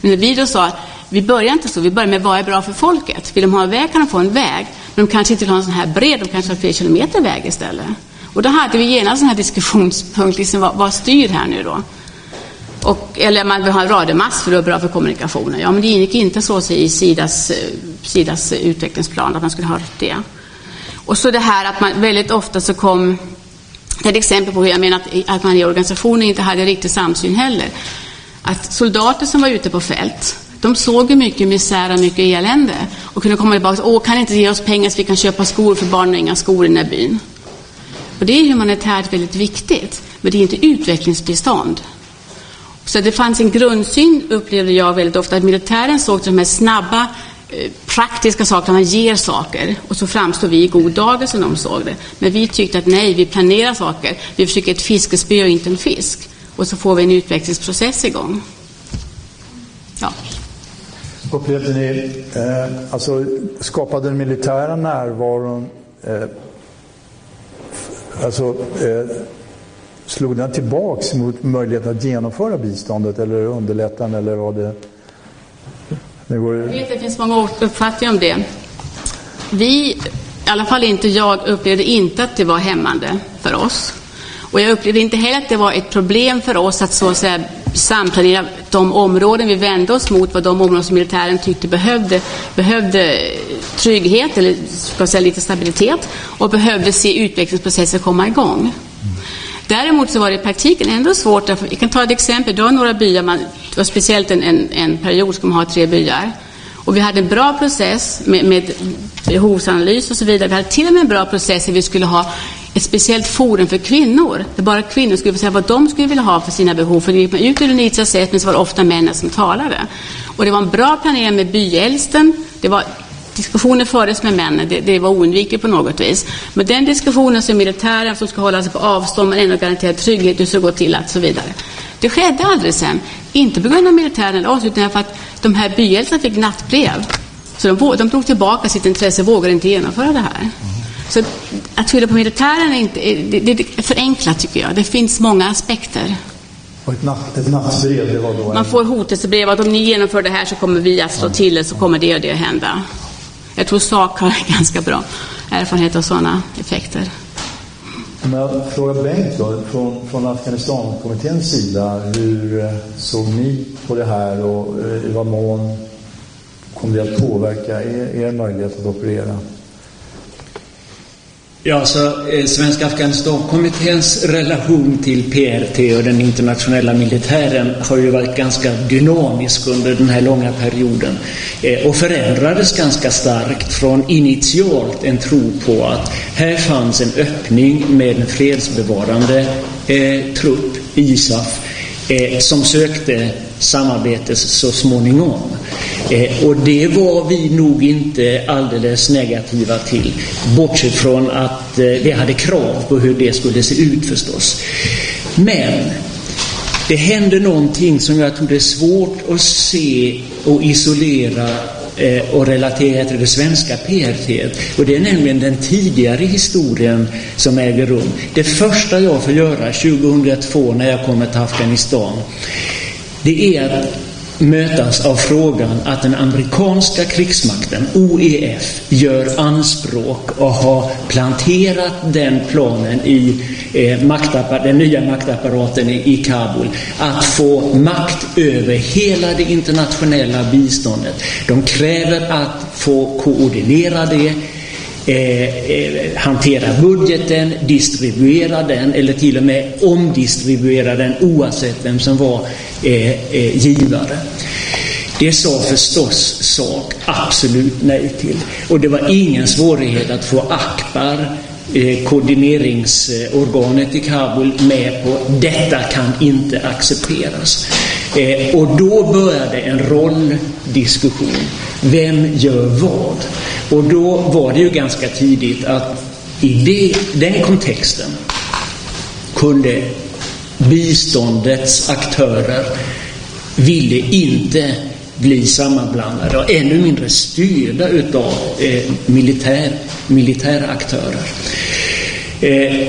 S5: Men när vi då sa, vi börjar inte så, vi börjar med vad är bra för folket? Vill de ha en väg kan de få en väg, men de kanske inte vill ha en sån här bred, de kanske har fler kilometer väg istället. Och då hade vi genast en här diskussionspunkt, liksom, vad, vad styr här nu då? Och, eller man vill ha en radiomass för det är bra för kommunikationen. Ja, men det ingick inte så i Sidas, eh, Sidas utvecklingsplan att man skulle ha det. Och så det här att man väldigt ofta så kom, det är ett exempel på hur jag menar att, att man i organisationen inte hade riktig samsyn heller. Att soldater som var ute på fält, de såg ju mycket misär och mycket elände och kunde komma tillbaka och åh, kan inte ge oss pengar så vi kan köpa skor för barnen har inga skor i den här byn. Och det är humanitärt väldigt viktigt, men det är inte utvecklingsbistånd. Så det fanns en grundsyn, upplevde jag väldigt ofta, att militären såg till de här snabba, eh, praktiska sakerna, man ger saker. Och så framstår vi i god dager som de såg det. Men vi tyckte att nej, vi planerar saker. Vi försöker ett fiskespö och inte en fisk. Och så får vi en utvecklingsprocess igång. Ja.
S2: Upplevde ni, eh, alltså skapade den militära närvaron eh, alltså, eh, slog den tillbaks mot möjligheten att genomföra biståndet eller underlätta den eller vad det...
S5: Nu går... Jag vet att det finns många uppfattningar om det. Vi, i alla fall inte jag, upplevde inte att det var hämmande för oss. Och jag upplevde inte heller att det var ett problem för oss att så att säga samplanera de områden vi vände oss mot var de områden som militären tyckte behövde, behövde trygghet eller ska säga, lite stabilitet och behövde se utvecklingsprocessen komma igång. Däremot så var det i praktiken ändå svårt. Därför, jag kan ta ett exempel. Du har några byar, man, det var speciellt en, en, en period ska man ha tre byar. Och vi hade en bra process med, med behovsanalys och så vidare. Vi hade till och med en bra process där vi skulle ha ett speciellt forum för kvinnor. Där bara kvinnor skulle få säga vad de skulle vilja ha för sina behov. För gick man ut ur Unita sätt, så var det ofta männen som talade. Och det var en bra planering med byäldsten. Det var diskussioner fördes med männen, det, det var oundvikligt på något vis. Men den diskussionen som militären som ska hålla sig på avstånd men ändå garantera trygghet, hur ska gå till att så vidare. Det skedde aldrig sen. Inte på grund av militären eller oss, utan för att de här byäldsarna fick nattbrev. Så de, de drog tillbaka sitt intresse och vågade inte genomföra det här. Så att skylla på militären är, inte, det, det är förenklat tycker jag. Det finns många aspekter.
S2: Och ett, natt, ett nattbrev, det var då?
S5: Man får hotelsebrev att om ni genomför det här så kommer vi att slå till det, så kommer det och det att hända. Jag tror SAK har <laughs> ganska bra erfarenhet av sådana effekter.
S2: Om jag frågar Bengt då, från, från Afghanistankommitténs sida, hur eh, såg ni på det här och eh, i vad mån kom det att påverka er, er möjlighet att operera?
S6: Ja, så eh, Svenska Afghanistankommitténs relation till PRT och den internationella militären har ju varit ganska dynamisk under den här långa perioden eh, och förändrades ganska starkt från initialt en tro på att här fanns en öppning med en fredsbevarande eh, trupp, ISAF, eh, som sökte samarbete så småningom. Eh, och det var vi nog inte alldeles negativa till. Bortsett från att eh, vi hade krav på hur det skulle se ut förstås. Men det hände någonting som jag tror det är svårt att se och isolera eh, och relatera till det svenska PRT. Och det är nämligen den tidigare historien som äger rum. Det första jag får göra 2002 när jag kommer till Afghanistan det är att mötas av frågan att den amerikanska krigsmakten, OEF, gör anspråk och har planterat den planen i eh, den nya maktapparaten i, i Kabul att få makt över hela det internationella biståndet. De kräver att få koordinera det Eh, eh, hantera budgeten, distribuera den eller till och med omdistribuera den oavsett vem som var eh, eh, givare. Det sa förstås sak absolut nej till. Och det var ingen svårighet att få Akbar, eh, koordineringsorganet i Kabul, med på detta kan inte accepteras. Eh, och då började en rolldiskussion. Vem gör vad? Och då var det ju ganska tidigt att i det, den kontexten kunde biståndets aktörer ville inte bli sammanblandade och ännu mindre styrda utav eh, militär, militära aktörer. Eh,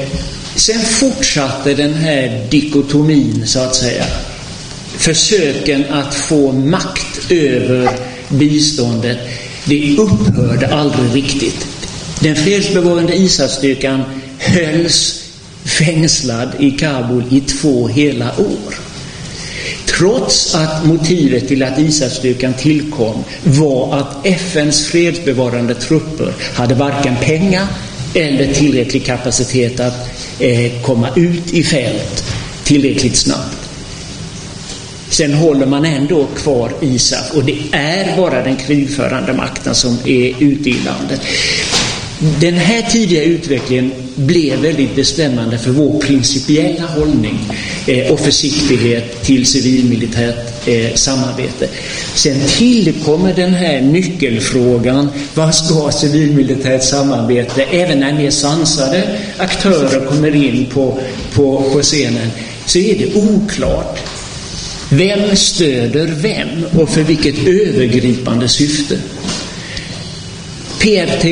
S6: sen fortsatte den här dikotomin så att säga. Försöken att få makt över biståndet det upphörde aldrig riktigt. Den fredsbevarande ISAF-styrkan hölls fängslad i Kabul i två hela år. Trots att motivet till att ISAF-styrkan tillkom var att FNs fredsbevarande trupper hade varken pengar eller tillräcklig kapacitet att eh, komma ut i fält tillräckligt snabbt. Sen håller man ändå kvar ISAF och det är bara den krigförande makten som är ute i landet. Den här tidiga utvecklingen blev väldigt bestämmande för vår principiella hållning eh, och försiktighet till civilmilitärt eh, samarbete. Sen tillkommer den här nyckelfrågan, vad ska civilmilitärt samarbete, även när mer sansade aktörer kommer in på, på, på scenen, så är det oklart vem stöder vem och för vilket övergripande syfte? PRT,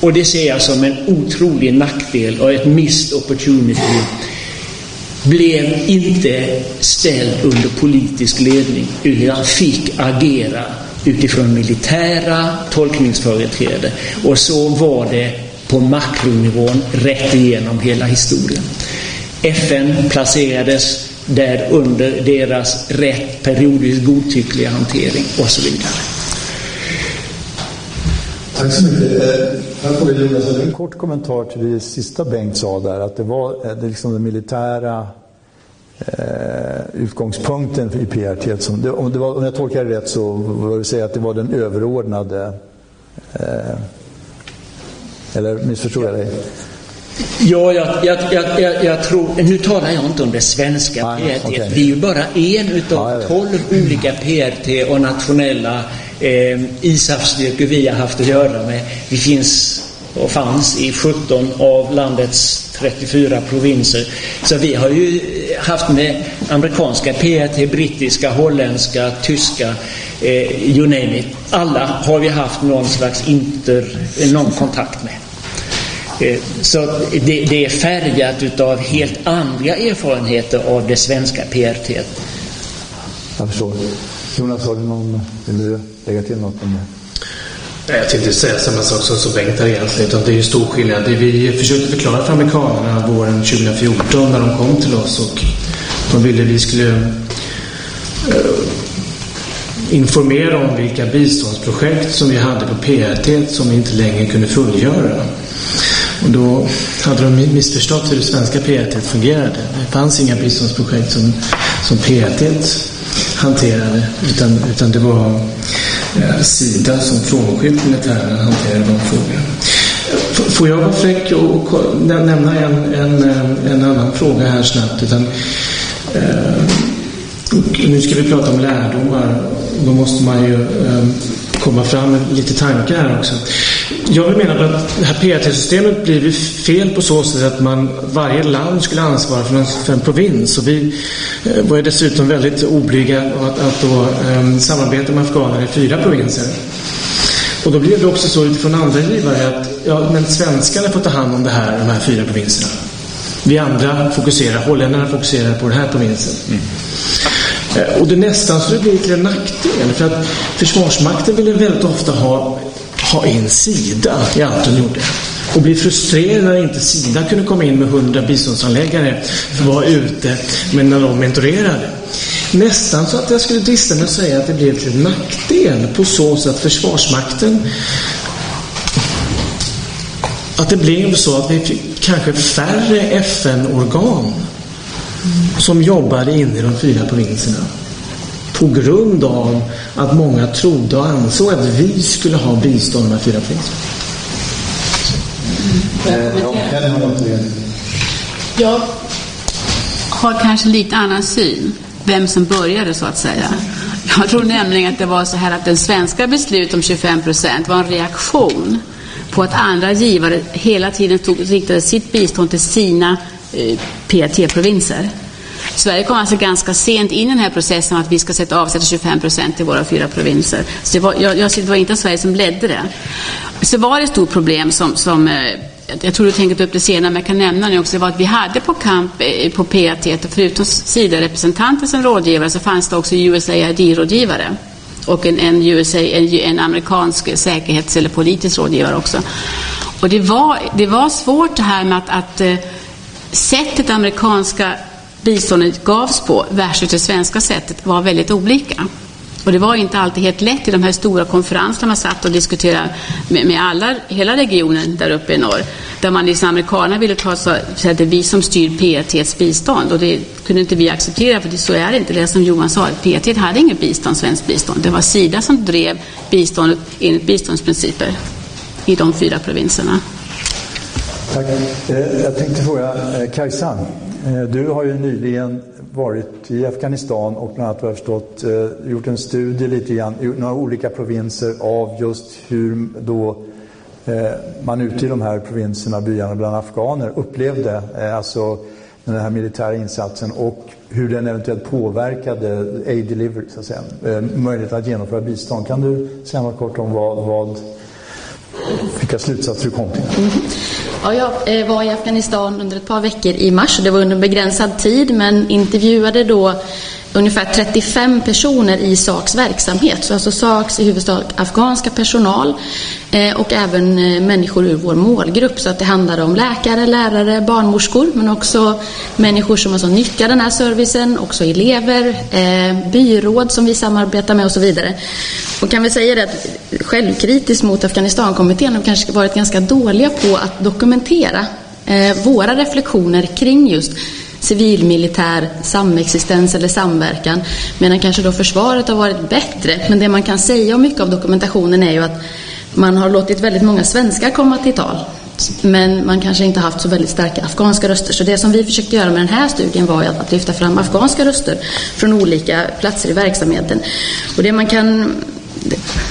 S6: och det ser jag som en otrolig nackdel och ett missed opportunity, blev inte ställd under politisk ledning utan fick agera utifrån militära tolkningsföreträde. Och så var det på makronivån rätt igenom hela historien. FN placerades där under deras rätt periodiskt godtyckliga hantering och så vidare.
S2: Tack så mycket. Eh, en kort kommentar till det sista Bengt sa där, att det var eh, det liksom den militära eh, utgångspunkten i PRT. Som, det, om, det var, om jag tolkar det rätt så var det säga att det var den överordnade eh, eller missförstod jag dig?
S6: Ja, jag, jag, jag, jag, tror, nu talar jag inte om det svenska PRT. Okay. Vi är ju bara en utav tolv olika PRT och nationella eh, ISAF-styrkor vi har haft att göra med. Vi finns och fanns i 17 av landets 34 provinser. Så vi har ju haft med amerikanska PRT, brittiska, holländska, tyska, eh, you name it. Alla har vi haft någon slags inter, någon kontakt med. Eh, så det, det är färgat utav helt andra erfarenheter av det svenska PRT.
S2: Jag förstår. Jonas, har du någon, vill du lägga till något om
S4: det? Jag tänkte säga samma sak som, som Bengt har egentligen, utan det är ju stor skillnad. Det vi försökte förklara för amerikanerna våren 2014 när de kom till oss och de ville vi skulle uh, informera om vilka biståndsprojekt som vi hade på PRT som vi inte längre kunde fullgöra. Och då hade de missförstått hur det svenska PRT fungerade. Det fanns inga biståndsprojekt som, som PRT hanterade utan, utan det var eh, Sida som frånskilt militären hanterade de frågorna. Får jag vara fräck och, nämna en, en, eh, en annan fråga här snabbt? Utan, eh, nu ska vi prata om lärdomar. Då måste man ju eh, komma fram med lite tankar här också. Jag vill mena att det här PRT-systemet blir fel på så sätt att man, varje land skulle ansvara för en, för en provins. Och vi eh, var dessutom väldigt oblyga att, att då, eh, samarbeta med afghaner i fyra provinser. Och då blev det också så utifrån andra givare att ja, men svenskarna får ta hand om det här, de här fyra provinserna. Vi andra fokuserar, holländarna fokuserar på den här provinsen. Mm. Och det nästan så det blir till en nackdel. För att Försvarsmakten ville väldigt ofta ha, ha en sida i allt de gjorde. Och bli frustrerad när inte Sida kunde komma in med 100 biståndsanläggare för att vara ute men när de mentorerade. Nästan så att jag skulle drista mig att säga att det blev till nackdel på så sätt att Försvarsmakten att det blev så att vi fick kanske färre FN-organ som jobbade inne i de fyra provinserna. På grund av att många trodde och ansåg att vi skulle ha bistånd här fyra provinserna.
S5: Jag har kanske lite annan syn, vem som började så att säga. Jag tror nämligen att det var så här att den svenska beslutet om 25 procent var en reaktion på att andra givare hela tiden tog, riktade sitt bistånd till sina eh, PRT-provinser. Sverige kom alltså ganska sent in i den här processen att vi ska sätta avsätta 25 procent till våra fyra provinser. Så det var, jag, jag, det var inte Sverige som ledde det. Så var det ett stort problem som, som eh, jag tror du tänker ta upp det senare, men jag kan nämna nu också, det var att vi hade på kamp eh, på PAT, förutom SIDA-representanter som rådgivare, så fanns det också USAID-rådgivare och en, en, USA, en, en amerikansk säkerhets eller politisk rådgivare också. Och det var, det var svårt det här med att, att eh, sättet amerikanska biståndet gavs på versus det svenska sättet var väldigt olika. Och det var inte alltid helt lätt i de här stora konferenserna man satt och diskuterade med, med alla, hela regionen där uppe i norr. Där man liksom, amerikanerna ville ta så, så att det är vi som styr PETs bistånd och det kunde inte vi acceptera för det, så är det inte. Det som Johan sa, PET hade inget bistånd, svenskt bistånd. Det var Sida som drev biståndet enligt biståndsprinciper i de fyra provinserna.
S2: Tack. Eh, jag tänkte fråga eh, Kajsan. Eh, du har ju nyligen varit i Afghanistan och bland annat vad jag förstått eh, gjort en studie lite grann i några olika provinser av just hur då eh, man ute i de här provinserna, byarna bland afghaner upplevde alltså den här militära insatsen och hur den eventuellt påverkade aid delivery, så att säga, möjligheten att genomföra bistånd. Kan du säga något kort om vad, vad vilka slutsatser du kom till? Mm-hmm.
S7: Ja, jag eh, var i Afghanistan under ett par veckor i mars. Det var under en begränsad tid, men intervjuade då ungefär 35 personer i SAKs verksamhet. Så alltså SAKs i huvudsak afghanska personal eh, och även eh, människor ur vår målgrupp. Så att det handlar om läkare, lärare, barnmorskor men också människor som alltså nyttjar den här servicen, också elever, eh, byråd som vi samarbetar med och så vidare. Och kan vi säga det att självkritiskt mot Afghanistankommittén har kanske varit ganska dåliga på att dokumentera eh, våra reflektioner kring just civil-militär samexistens eller samverkan. Medan kanske då försvaret har varit bättre. Men det man kan säga om mycket av dokumentationen är ju att man har låtit väldigt många svenskar komma till tal. Men man kanske inte haft så väldigt starka afghanska röster. Så det som vi försökte göra med den här studien var att lyfta fram afghanska röster från olika platser i verksamheten. Och det man kan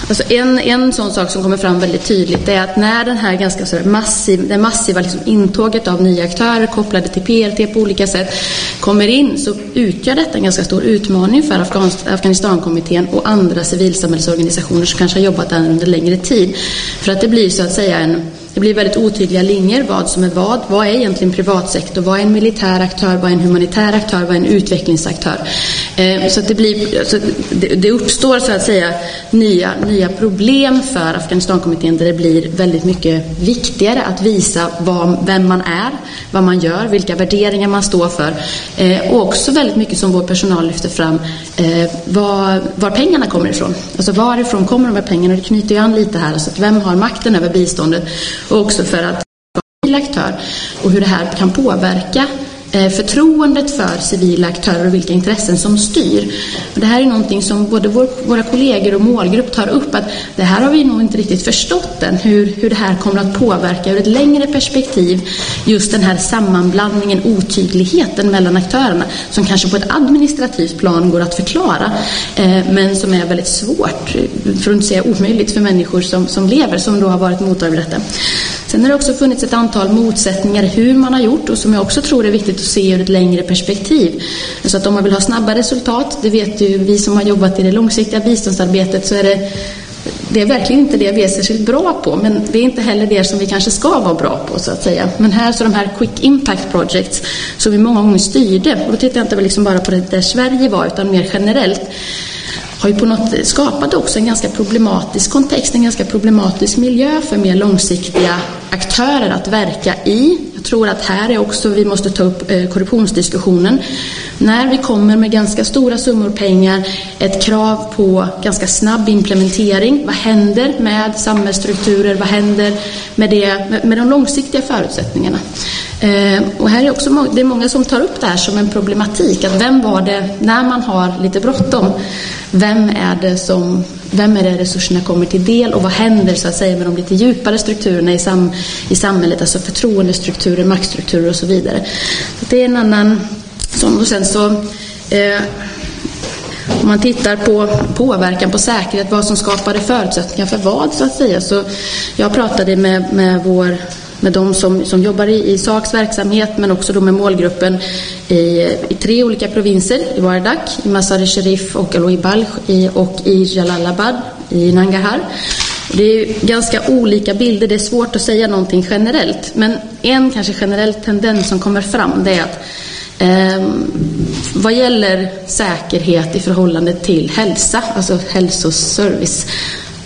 S7: Alltså en, en sån sak som kommer fram väldigt tydligt är att när den här ganska så massiv, det massiva liksom intåget av nya aktörer kopplade till PRT på olika sätt kommer in så utgör detta en ganska stor utmaning för Afghanistankommittén och andra civilsamhällsorganisationer som kanske har jobbat där under längre tid. För att det blir så att säga en det blir väldigt otydliga linjer vad som är vad. Vad är egentligen privatsektor? Vad är en militär aktör? Vad är en humanitär aktör? Vad är en utvecklingsaktör? Eh, så att det, blir, så det, det, uppstår så att säga nya, nya problem för Afghanistankommittén där det blir väldigt mycket viktigare att visa vad, vem man är, vad man gör, vilka värderingar man står för eh, och också väldigt mycket som vår personal lyfter fram eh, var, var pengarna kommer ifrån. Alltså varifrån kommer de här pengarna? Det knyter ju an lite här. Alltså att vem har makten över biståndet? Och också för att vara en aktör och hur det här kan påverka Eh, förtroendet för civila aktörer och vilka intressen som styr. Och det här är någonting som både vår, våra kollegor och målgrupp tar upp att det här har vi nog inte riktigt förstått än hur, hur det här kommer att påverka ur ett längre perspektiv just den här sammanblandningen, otydligheten mellan aktörerna som kanske på ett administrativt plan går att förklara eh, men som är väldigt svårt, för att inte säga omöjligt för människor som, som lever som då har varit mottagare av detta. Sen har det också funnits ett antal motsättningar hur man har gjort och som jag också tror är viktigt att se ur ett längre perspektiv. Så att om man vill ha snabba resultat, det vet ju vi som har jobbat i det långsiktiga biståndsarbetet, så är det det är verkligen inte det vi är särskilt bra på, men det är inte heller det som vi kanske ska vara bra på så att säga. Men här så de här Quick Impact Projects som vi många gånger styrde, och då tittar jag inte liksom bara på det där Sverige var, utan mer generellt, har ju på något skapat också en ganska problematisk kontext, en ganska problematisk miljö för mer långsiktiga aktörer att verka i. Jag tror att här är också, vi måste ta upp eh, korruptionsdiskussionen. När vi kommer med ganska stora summor pengar, ett krav på ganska snabb implementering. Vad händer med samhällsstrukturer? Vad händer med, det, med de långsiktiga förutsättningarna? Eh, och här är också det är många som tar upp det här som en problematik. Att vem var det, när man har lite bråttom, vem är det som vem är det resurserna kommer till del och vad händer så att säga med de lite djupare strukturerna i, sam, i samhället, alltså förtroendestrukturer, maktstrukturer och så vidare. Så det är en annan sån. Och sen så eh, om man tittar på påverkan på säkerhet, vad som skapade förutsättningar för vad så att säga. Så jag pratade med, med vår med de som, som jobbar i, i SAKs verksamhet men också då med målgruppen i, i tre olika provinser, i Wardak, i Mazar-e Sharif och Aloy Balch i, och i Jalalabad i Nangarhar. Det är ganska olika bilder, det är svårt att säga någonting generellt. Men en kanske generell tendens som kommer fram det är att eh, vad gäller säkerhet i förhållande till hälsa, alltså hälsoservice,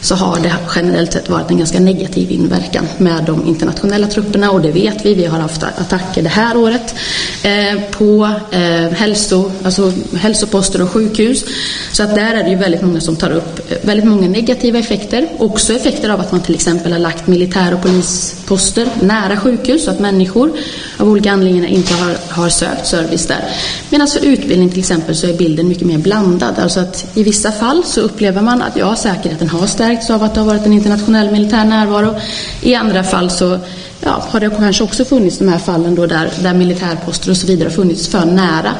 S7: så har det generellt sett varit en ganska negativ inverkan med de internationella trupperna och det vet vi. Vi har haft attacker det här året eh, på eh, hälso, alltså hälsoposter och sjukhus. Så att där är det ju väldigt många som tar upp eh, väldigt många negativa effekter. Också effekter av att man till exempel har lagt militär och polisposter nära sjukhus så att människor av olika anledningar inte har, har sökt service där. Medan för utbildning till exempel så är bilden mycket mer blandad. Alltså att i vissa fall så upplever man att ja, säkerheten har stärkts förstärkts av att det har varit en internationell militär närvaro. I andra fall så ja, har det kanske också funnits de här fallen då där, där militärposter och så vidare har funnits för nära.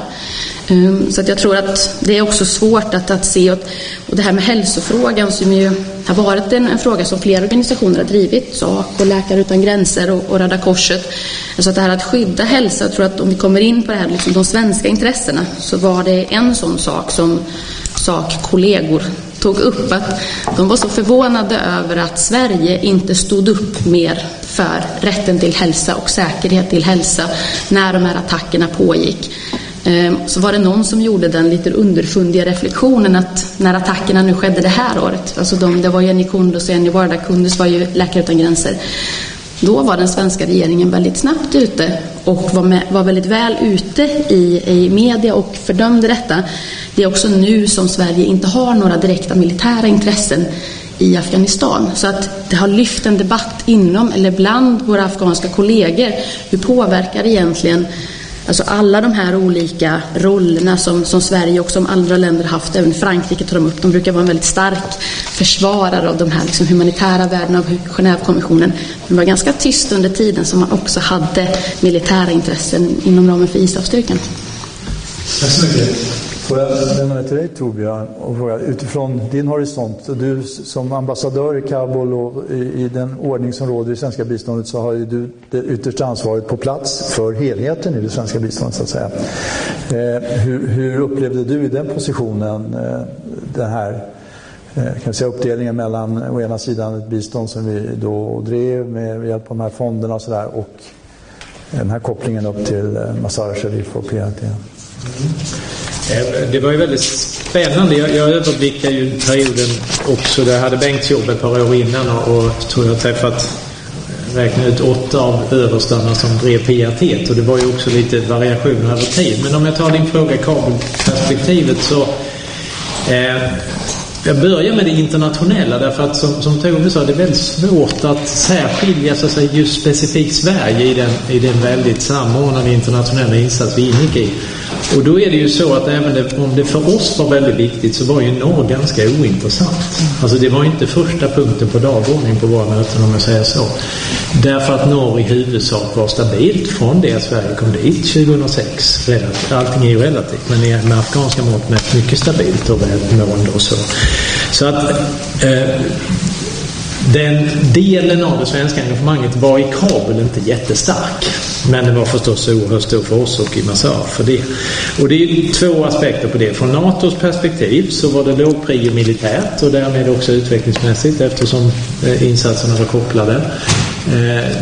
S7: Um, så att jag tror att det är också svårt att, att se. Att, och det här med hälsofrågan som ju har varit en, en fråga som flera organisationer har drivit, SAK och Läkare utan gränser och, och Röda Korset. Alltså att det här att skydda hälsa, jag tror att om vi kommer in på det här, liksom de svenska intressena, så var det en sån sak som SAK-kollegor tog upp att de var så förvånade över att Sverige inte stod upp mer för rätten till hälsa och säkerhet till hälsa när de här attackerna pågick. Ehm, så var det någon som gjorde den lite underfundiga reflektionen att när attackerna nu skedde det här året, alltså de, det var Jenny Kundus och Jenny Varda Kundus var ju Läkare utan gränser. Då var den svenska regeringen väldigt snabbt ute och var, med, var väldigt väl ute i, i media och fördömde detta. Det är också nu som Sverige inte har några direkta militära intressen i Afghanistan. Så att det har lyft en debatt inom eller bland våra afghanska kollegor. Hur påverkar egentligen Alltså alla de här olika rollerna som, som Sverige och som andra länder haft, även Frankrike tar de upp, de brukar vara en väldigt stark försvarare av de här liksom, humanitära värdena av Genèvekonventionen. Men det var ganska tyst under tiden som man också hade militära intressen inom ramen för ISAF-styrkan.
S2: Tack så mycket. Får jag lämna mig till dig Torbjörn och fråga utifrån din horisont, du som ambassadör i Kabul och i, i, den ordning som råder i svenska biståndet så har ju du det yttersta ansvaret på plats för helheten i det svenska biståndet så att säga. Eh, hur, hur, upplevde du i den positionen eh, den här eh, kan säga uppdelningen mellan å ena sidan ett bistånd som vi då drev med hjälp av de här fonderna och sådär och den här kopplingen upp till eh, Masara Sharif och PRT?
S8: Eh, det var ju väldigt spännande. Jag, jag överblickar ju perioden också. Där hade Bengts jobb ett par år innan och, och tror jag träffat eh, räkna ut åtta av överstarna som drev PRT och det var ju också lite variationer över tid. Men om jag tar din fråga kabelperspektivet så eh, jag börjar med det internationella därför att som, som Tove sa, det är väldigt svårt att särskilja så att säga, just specifikt Sverige i den, i den väldigt samordnade internationella insats vi ingick i. Och då är det ju så att även om det för oss var väldigt viktigt så var ju norr ganska ointressant. Alltså det var inte första punkten på dagordningen på våra möten om jag säger så. Därför att norr i huvudsak var stabilt från det att Sverige kom dit 2006. Allting är ju relativt men med afghanska mått mätt mycket stabilt och välmående och så. Så att eh, den delen av det svenska engagemanget var i Kabul inte jättestark. Men det var förstås oerhört stor för oss och i Mazar för det. Och det är två aspekter på det. Från NATOs perspektiv så var det låg prio militärt och därmed också utvecklingsmässigt eftersom eh, insatserna var kopplade. Eh,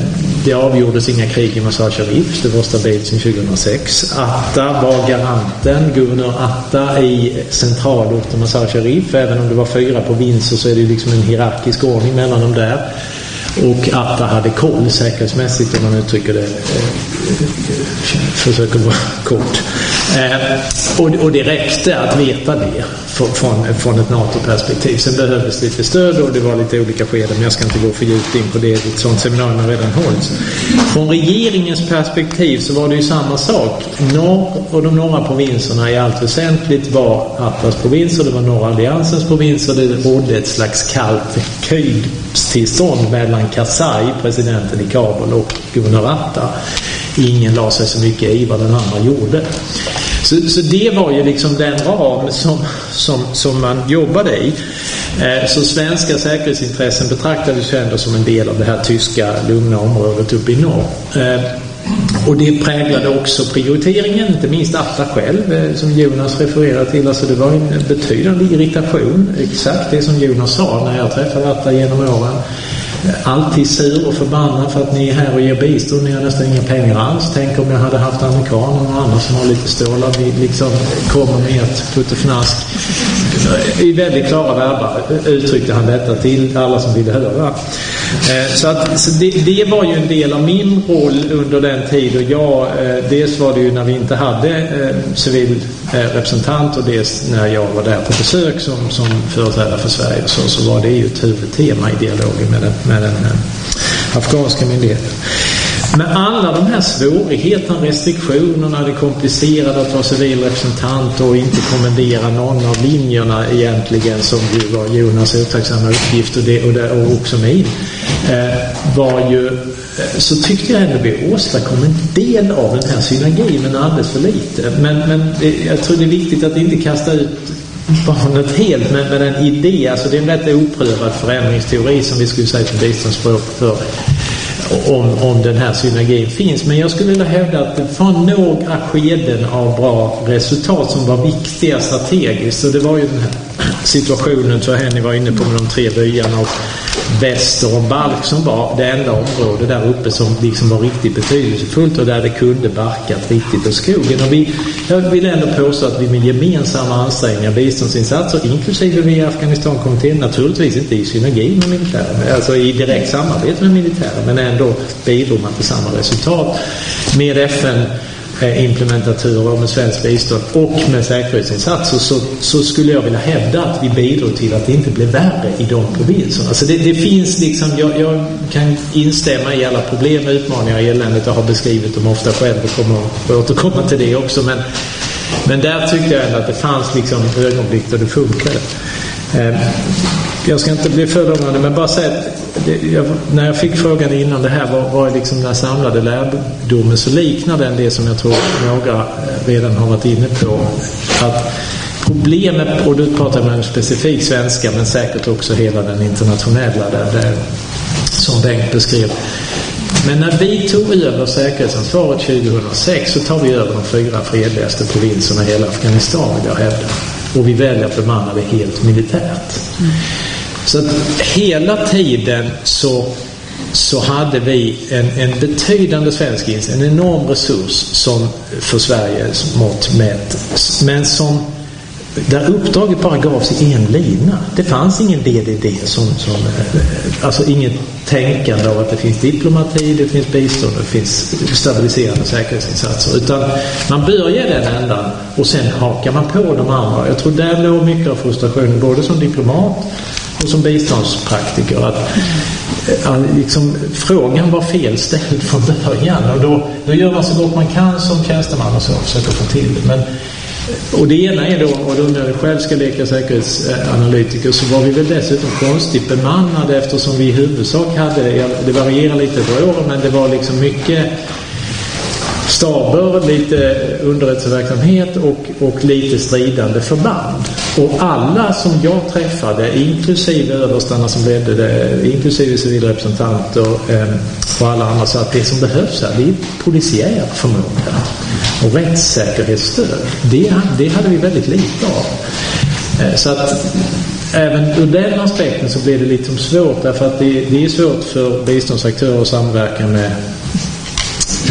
S8: det avgjordes inga krig i Mazar Sharif. Det var stabilt sedan 2006. Atta var garanten, guvernör Atta i centralorten Mazar Sharif. Även om det var fyra provinser så är det liksom en hierarkisk ordning mellan dem där. Och Atta hade koll säkerhetsmässigt om man uttrycker det, eh, försöker vara kort. Eh, och, det räckte att veta det från, från ett NATO-perspektiv. Sen behövdes lite stöd och det var lite olika skeden men jag ska inte gå för djupt in på det. Ett sånt seminarium har redan hållits. Från regeringens perspektiv så var det ju samma sak. Norr och de norra provinserna i allt väsentligt var Attas provinser, det var norra alliansens provinser. Det rådde ett slags kallt krigstillstånd mellan Karzai, presidenten i Kabul, och Gunnar Atta. Ingen la sig så mycket i vad den andra gjorde. Så, så det var ju liksom den ram som, som, som man jobbade i. Eh, så svenska säkerhetsintressen betraktades ju ändå som en del av det här tyska lugna området uppe i norr. Eh, och det präglade också prioriteringen, inte minst Atta själv eh, som Jonas refererar till. Alltså det var en betydande irritation, exakt det som Jonas sa när jag träffade Atta genom åren alltid sur och förbannad för att ni är här och ger bistånd. Ni har nästan inga pengar alls. Tänk om jag hade haft amerikaner och andra som har lite stålar. Vi liksom kommer med ett puttefnask. I väldigt klara verba uttryckte han detta till alla som ville höra. Eh, så, att, så det, det, var ju en del av min roll under den tid och jag, eh, dels var det ju när vi inte hade eh, civil representant och dels när jag var där på besök som, som företrädare för Sverige så, så var det ju ett huvudtema i dialogen med den, med den afghanska myndigheten. Med alla de här svårigheterna, restriktionerna, det komplicerade att vara civil representant och inte kommendera någon av linjerna egentligen som ju var Jonas otacksamma uppgift och, det, och, det, och också min, eh, var ju eh, så tyckte jag ändå vi åstadkom en del av den här synergin, men alldeles för lite. Men, men eh, jag tror det är viktigt att inte kasta ut barnet helt med, med en idé. Alltså det är en rätt oprövad förändringsteori som vi skulle säga på biståndsspråk för om, om den här synergin finns. Men jag skulle vilja hävda att det var några skeden av bra resultat som var viktiga strategiskt. Så det var ju den här situationen, tror jag Henny var inne på, med de tre byarna och väster om Balk som var det enda område där uppe som liksom var riktigt betydelsefullt och där det kunde barkat riktigt på skogen. Och vi, jag vill ändå påstå att vi med gemensamma ansträngningar, biståndsinsatser, inklusive via Afghanistankommittén, naturligtvis inte i synergi med militären, alltså i direkt samarbete med militären, men ändå bidrog man till samma resultat. Med FN Eh, Implementaturer med svenskt bistånd och med säkerhetsinsatser så, så skulle jag vilja hävda att vi bidrog till att det inte blev värre i de provinserna. Alltså det, det finns liksom, jag, jag, kan instämma i alla problem, och utmaningar, eländet. Jag har beskrivit dem ofta själv och kommer att återkomma till det också. Men, men där tyckte jag ändå att det fanns liksom ögonblick då det funkade. Eh, jag ska inte bli för långrandig men bara säga att det, jag, när jag fick frågan innan det här vad, är liksom den samlade lärdomen så liknar den det som jag tror några eh, redan har varit inne på. Att problemet, och du pratar med en specifik svenska men säkert också hela den internationella där, där, som Bengt beskrev. Men när vi tog över säkerhetsansvaret 2006 så tar vi över de fyra fredligaste provinserna i hela Afghanistan vill jag hävda. Och vi väljer att bemanna det helt militärt. Mm. Så att hela tiden så, så hade vi en, en betydande svensk insats, en enorm resurs som för Sveriges mått mätt. Men som där uppdraget bara gavs i en lina. Det fanns ingen DDD som, som eh, alltså inget tänkande av att det finns diplomati, det finns bistånd, det finns stabiliserande säkerhetsinsatser. Utan man börjar den ändan och sen hakar man på de andra. Jag tror där låg mycket av frustrationen både som diplomat och som biståndspraktiker att, eh, att liksom, frågan var felställd från början och då, då gör man så gott man kan som tjänsteman och så försöker få till det. Men, och det ena är då, och då när jag själv ska leka säkerhetsanalytiker så var vi väl dessutom konstigt bemannade eftersom vi i huvudsak hade, det varierar lite över åren, men det var liksom mycket staber, lite underrättelseverksamhet och, och lite stridande förband. och alla som jag träffade, inklusive överstarna som ledde det, inklusive civilrepresentanter eh, och alla andra, sa att det som behövs här, det är polisiär förmåga och rättssäkerhetsstöd. Det, det hade vi väldigt lite av. Eh, så att även ur den aspekten så blir det lite svårt därför att det, det är svårt för biståndsaktörer att samverka med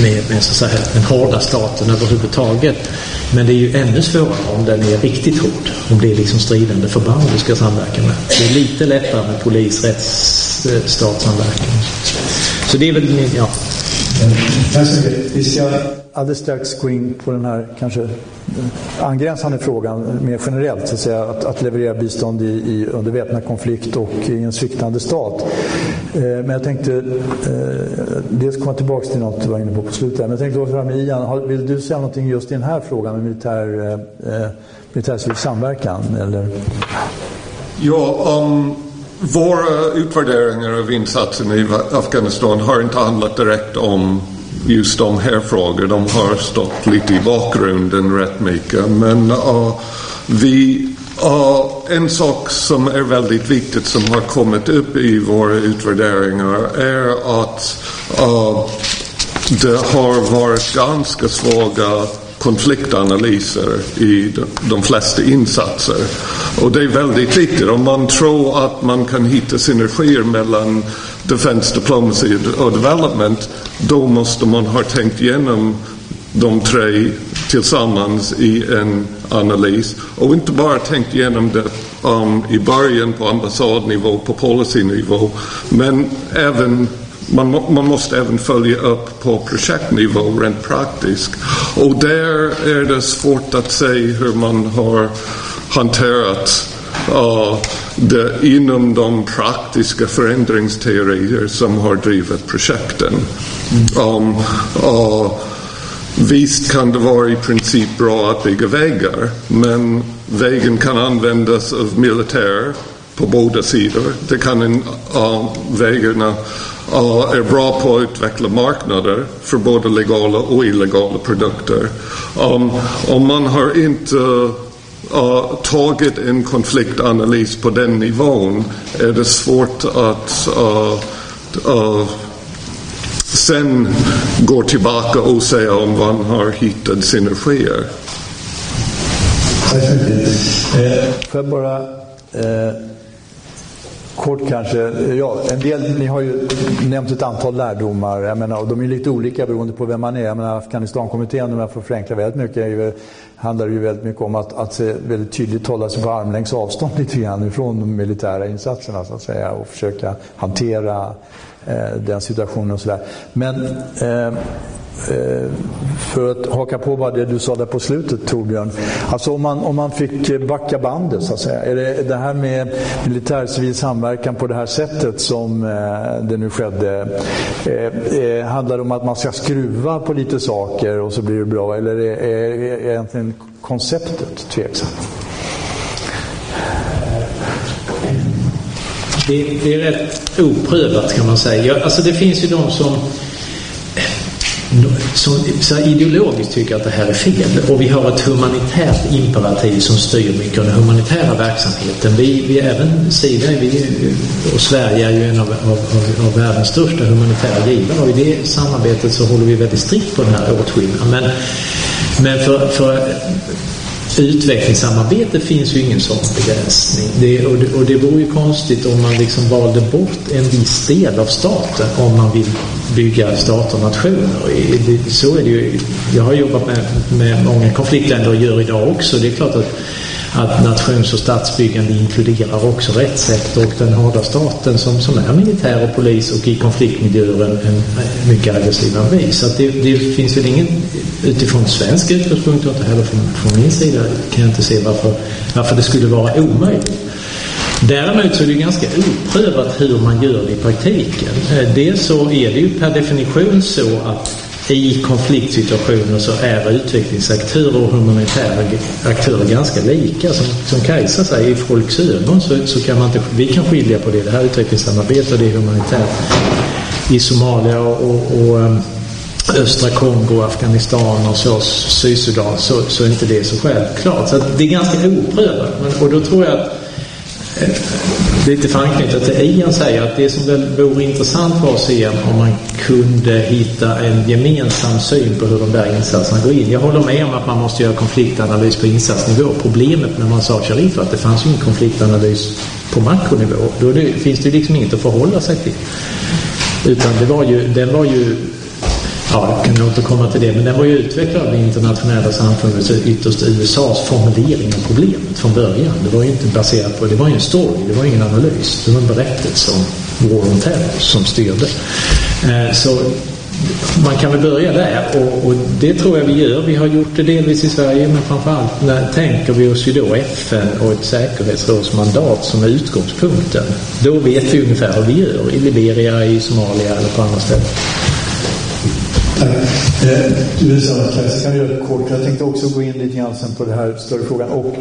S8: med, med så att säga, den hårda staten överhuvudtaget. Men det är ju ännu svårare om den är riktigt hård. Om det är liksom stridande förband du ska samverka med. Det är lite lättare med polis, rättsstatssamverkan. Så det är väl, ja.
S2: Vi ska alldeles strax gå in på den här kanske angränsande frågan mer generellt, så att, säga, att, att leverera bistånd i, i, under väpnad konflikt och i en sviktande stat. Eh, men jag tänkte eh, dels komma tillbaka till något du var inne på på slutet. Men jag tänkte också med Ian, vill du säga någonting just i den här frågan med militär, eh, militär samverkan? Eller?
S9: Ja, um, våra eh, utvärderingar av insatsen i Afghanistan har inte handlat direkt om just de här frågorna. De har stått lite i bakgrunden rätt mycket. Men uh, vi, uh, en sak som är väldigt viktigt som har kommit upp i våra utvärderingar är att uh, det har varit ganska svaga konfliktanalyser i de flesta insatser. Och det är väldigt viktigt. Om man tror att man kan hitta synergier mellan defense diplomacy och development, då måste man ha tänkt igenom de tre tillsammans i en analys och inte bara tänkt igenom det um, i början på ambassadnivå, på policynivå, men även man, man måste även följa upp på projektnivå rent praktiskt. Och där är det svårt att se hur man har hanterat uh, det inom de praktiska förändringsteorier som har drivit projekten. Um, uh, visst kan det vara i princip bra att bygga vägar, men vägen kan användas av militär på båda sidor. Det kan en, uh, vägarna och är bra på att utveckla marknader för både legala och illegala produkter. Um, om man har inte uh, tagit en konfliktanalys på den nivån är det svårt att uh, uh, sen gå tillbaka och säga om man har hittat synergier.
S2: Tack så mycket. Eh, får jag bara eh, kort kanske. Ja, en del, ni har ju nämnt ett antal lärdomar. Jag menar, och de är lite olika beroende på vem man är. Jag menar, Afghanistankommittén, om jag får förenkla väldigt mycket, ju, handlar ju väldigt mycket om att, att väldigt tydligt hålla sig på armlängds avstånd lite grann ifrån de militära insatserna så att säga och försöka hantera eh, den situationen och sådär. Men Eh, Eh, för att haka på vad det du sa där på slutet Torbjörn. Alltså om man, om man fick eh, backa bandet så att säga. Är det det här med militär-civil samverkan på det här sättet som eh, det nu skedde. Eh, eh, handlar det om att man ska skruva på lite saker och så blir det bra? Eller är, är, är egentligen konceptet tveksamt?
S8: Det, det, är rätt oprövat kan man säga. Alltså det finns ju de som som så ideologiskt tycker att det här är fel. Och vi har ett humanitärt imperativ som styr mycket av den humanitära verksamheten. Vi, vi även Sida vi, och Sverige är ju en av, av, av, världens största humanitära givare och i det samarbetet så håller vi väldigt strikt på den här åtskillnaden. Men, men för, för utvecklingssamarbete finns ju ingen sån begränsning. Det, och, det, och det vore ju konstigt om man liksom valde bort en viss del av staten om man vill bygga stater och nationer. Så är det ju. Jag har jobbat med, med många konfliktländer och gör idag också. Det är klart att att nations och statsbyggande inkluderar också rättssektor och den hårda staten som, som är militär och polis och i konfliktmiljöer en, en mycket aggressiv armé. Så det, det, finns väl ingen, utifrån svensk utgångspunkt och inte heller från, från min sida, kan jag inte se varför, varför det skulle vara omöjligt. Däremot så är det ganska oprövat hur man gör det i praktiken. Eh, dels så är det ju per definition så att i konfliktsituationer så är utvecklingsaktörer och humanitära aktörer ganska lika. Som, som Kajsa säger, i folks ögon så, så kan man inte, vi kan skilja på det. Det här utvecklingssamarbetet och det är humanitärt i Somalia och, och, och ehm, östra Kongo, Afghanistan och så, Sydsudan så, så är inte det så självklart. Så det är ganska oprövat. Men, och då tror jag att lite för anknyta till Ian säger att det som väl vore intressant var att se om man kunde hitta en gemensam syn på hur de där insatserna går in. Jag håller med om att man måste göra konfliktanalys på insatsnivå. Problemet när man sa Sharif var att det fanns ju ingen konfliktanalys på makronivå. Då det, finns det liksom inget att förhålla sig till. Utan det var ju, den var ju Ja, jag kan återkomma till det. Men den var ju utvecklad av det internationella samfundet, ytterst USAs formulering av problemet från början. Det var ju inte baserat på, det var ju en story, det var ingen analys. Det var en berättelse om War on Terror som styrde. Eh, så man kan väl börja där och, och, det tror jag vi gör. Vi har gjort det delvis i Sverige men framförallt när tänker vi oss ju då FN och ett säkerhetsrådsmandat som är utgångspunkten. Då vet vi ungefär hur vi gör i Liberia, i Somalia eller på andra ställen.
S2: Eh, du sa att kan göra det kort. Jag tänkte också gå in lite grann sen på den här större frågan och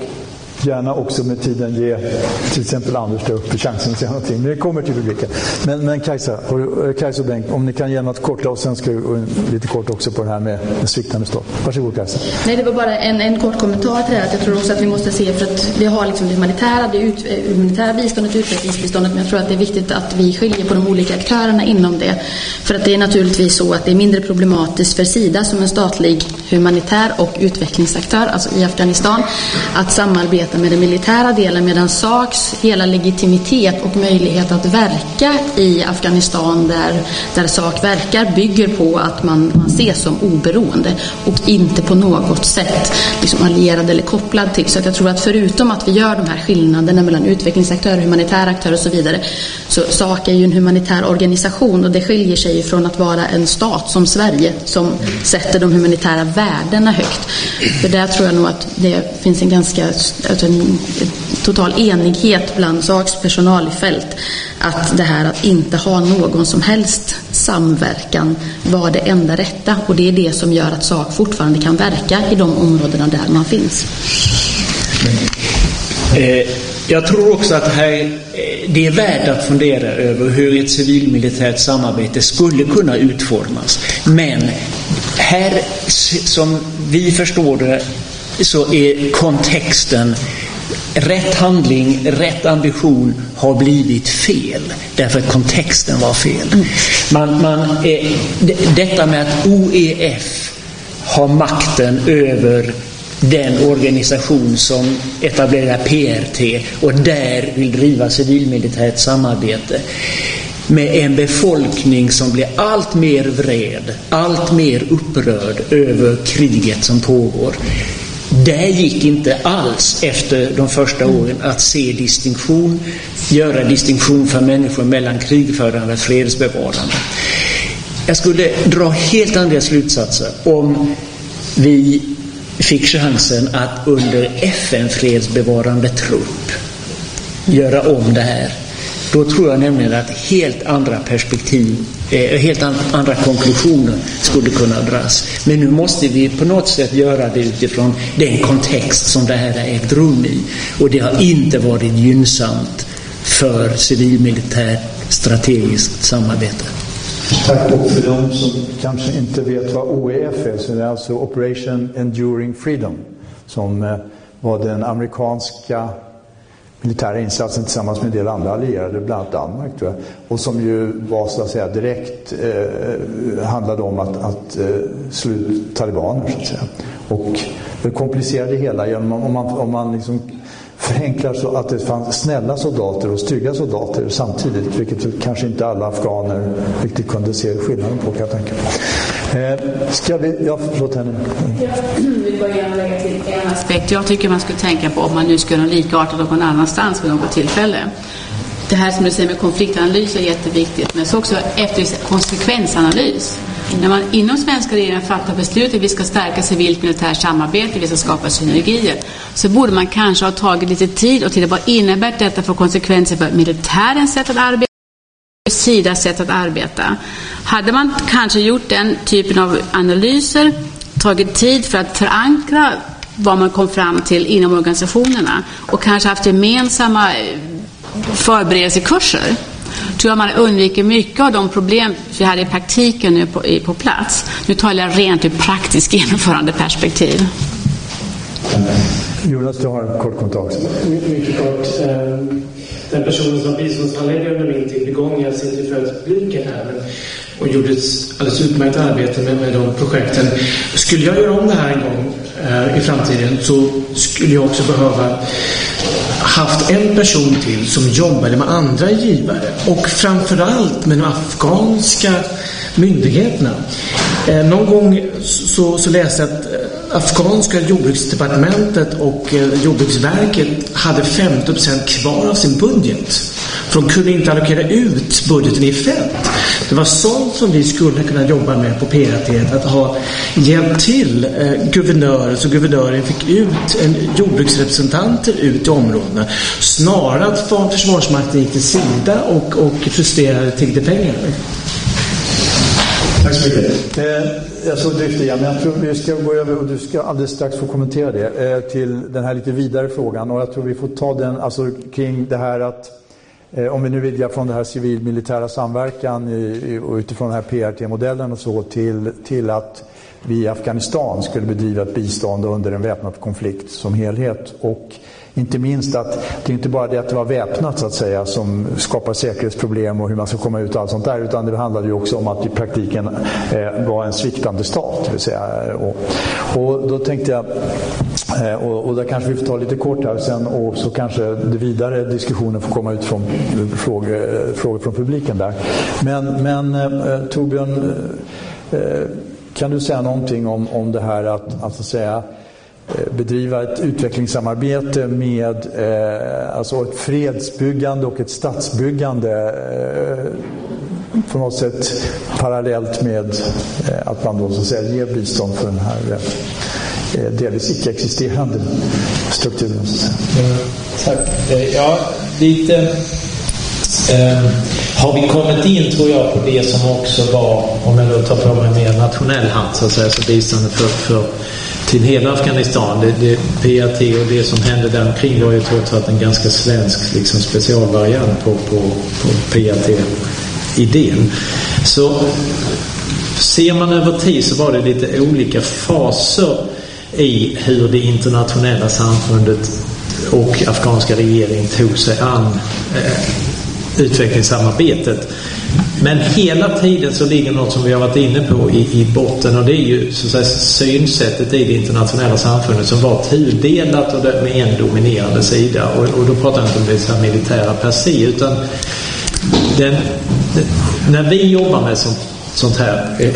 S2: gärna också med tiden ge till exempel Anders där uppe chansen att säga någonting. Men det kommer till publiken. Men, men Kajsa, eh, Kajsa och Bengt, om ni kan ge något kort och sen ska vi lite kort också på det här med sviktande stopp. Varsågod Kajsa.
S7: Nej, det var bara en, en kort kommentar till det här. Jag tror också att vi måste se, för att vi har liksom det humanitära, det ut, eh, humanitära biståndet, utvecklingsbiståndet, men jag tror att det är viktigt att vi skiljer på de olika aktörerna inom det. För att det är naturligtvis så att det är mindre problematiskt för Sida som en statlig humanitär och utvecklingsaktör, alltså i Afghanistan, att samarbeta samarbeta med den militära delen medan SAKs hela legitimitet och möjlighet att verka i Afghanistan där, där SAK verkar bygger på att man, man ses som oberoende och inte på något sätt liksom allierad eller kopplad till. Så att jag tror att förutom att vi gör de här skillnaderna mellan utvecklingsaktörer, humanitära aktörer och så vidare så SAK är ju en humanitär organisation och det skiljer sig från att vara en stat som Sverige som sätter de humanitära värdena högt. För där tror jag nog att det finns en ganska en total enighet bland SAKs personal i fält att det här att inte ha någon som helst samverkan var det enda rätta och det är det som gör att SAK fortfarande kan verka i de områdena där man finns.
S6: Eh, jag tror också att här, eh, det är värt att fundera över hur ett civilmilitärt samarbete skulle kunna utformas. Men här, som vi förstår det, så är kontexten rätt handling, rätt ambition har blivit fel därför att kontexten var fel. Mm. Man, man, detta med att OEF har makten över den organisation som etablerar PRT och där vill driva civilmilitärt samarbete med en befolkning som blir allt mer vred, allt mer upprörd över kriget som pågår. Det gick inte alls efter de första åren att se distinktion, göra distinktion för människor mellan krigförande och fredsbevarande. Jag skulle dra helt andra slutsatser om vi fick chansen att under FN-fredsbevarande trupp göra om det här. Då tror jag nämligen att helt andra perspektiv, eh, helt andra konklusioner skulle kunna dras. Men nu måste vi på något sätt göra det utifrån den kontext som det här har ägt rum i. Och det har inte varit gynnsamt för civilmilitärt strategiskt samarbete.
S2: Tack. Och för de som kanske inte vet vad OEF är så är det alltså Operation Enduring Freedom som eh, var den amerikanska militära insatsen tillsammans med en del andra allierade, bland annat Danmark tror jag. Och som ju var så att säga direkt eh, handlade om att, att eh, slå ut talibaner så att säga. Och det komplicerade hela genom om man, om man liksom förenklar så att det fanns snälla soldater och stygga soldater samtidigt, vilket kanske inte alla afghaner riktigt kunde se skillnaden på kan jag tänka mig eh, Ska vi, ja förlåt henne.
S5: Jag vill bara gärna lägga till en aspekt jag tycker man skulle tänka på om man nu ska göra något likartat någon annanstans vid något tillfälle. Det här som du säger med konfliktanalys är jätteviktigt, men så också efter konsekvensanalys. När man inom svenska regeringen fattar beslut att vi ska stärka civilt militärt samarbete, vi ska skapa synergier, så borde man kanske ha tagit lite tid och titta vad innebär detta för konsekvenser för militärens sätt att arbeta Sidas sätt att arbeta. Hade man kanske gjort den typen av analyser, tagit tid för att förankra vad man kom fram till inom organisationerna och kanske haft gemensamma förberedelsekurser tror jag man undviker mycket av de problem vi hade i praktiken nu på, på plats. Nu talar jag rent ur praktiskt <laughs> genomförandeperspektiv.
S2: Jonas, du har en kort kommentar.
S4: Mycket kort. Den personen som biståndshandläggare under min tid begång, i sitter för publiken här, men, och gjorde ett alldeles utmärkt arbete med, med de projekten. Skulle jag göra om det här en gång eh, i framtiden så skulle jag också behöva haft en person till som jobbade med andra givare och framförallt med de afghanska myndigheterna. Eh, någon gång så, så läste jag att eh, afghanska jordbruksdepartementet och eh, Jordbruksverket hade 50% kvar av sin budget. För de kunde inte allokera ut budgeten i fält. Det var sånt som vi skulle kunna jobba med på PRT, att ha hjälpt till eh, guvernörer så guvernören fick ut en, jordbruksrepresentanter ut i områdena. Snarare att Försvarsmakten gick till sida och, och frustrerade tiggde pengar.
S2: Tack så mycket. Eh, jag såg drift igen, men jag tror vi ska gå över och du ska alldeles strax få kommentera det eh, till den här lite vidare frågan och jag tror vi får ta den alltså kring det här att eh, om vi nu vidgar från det här civil-militära samverkan i, i, och utifrån den här PRT-modellen och så till, till att vi i Afghanistan skulle bedriva ett bistånd under en väpnad konflikt som helhet. Och inte minst att det är inte bara det att det var väpnat så att säga som skapar säkerhetsproblem och hur man ska komma ut och allt sånt där. Utan det handlade ju också om att i praktiken eh, var en sviktande stat. Vill säga. Och, och då tänkte jag, eh, och, och där kanske vi får ta lite kort här sen och så kanske det vidare diskussionen får komma ut från frågor, frågor från publiken där. Men, men eh, Torbjörn, eh, eh kan du säga någonting om, om det här att, att, säga, Eh, bedriva ett utvecklingssamarbete med eh, alltså ett fredsbyggande och ett statsbyggande eh, på något sätt parallellt med eh, att man då så att säga ger bistånd för den här eh, delvis icke-existerande strukturen.
S8: Mm, tack. Eh, ja, lite eh, har vi kommit in tror jag på det som också var, om jag då tar på mig mer nationell hand så att säga, så biståndet för, för till hela Afghanistan. Det, det, PRT och det som hände där omkring var ju trots allt en ganska svensk liksom, specialvariant på, på, på PRT-idén. Så ser man över tid så var det lite olika faser i hur det internationella samfundet och afghanska regeringen tog sig an eh, utvecklingssamarbetet. Men hela tiden så ligger något som vi har varit inne på i, i botten och det är ju så att säga, synsättet i det internationella samfundet som var tudelat och med en dominerande sida. Och, och då pratar jag inte om det så militära per se utan den, den, när vi jobbar med sånt, sånt här eh,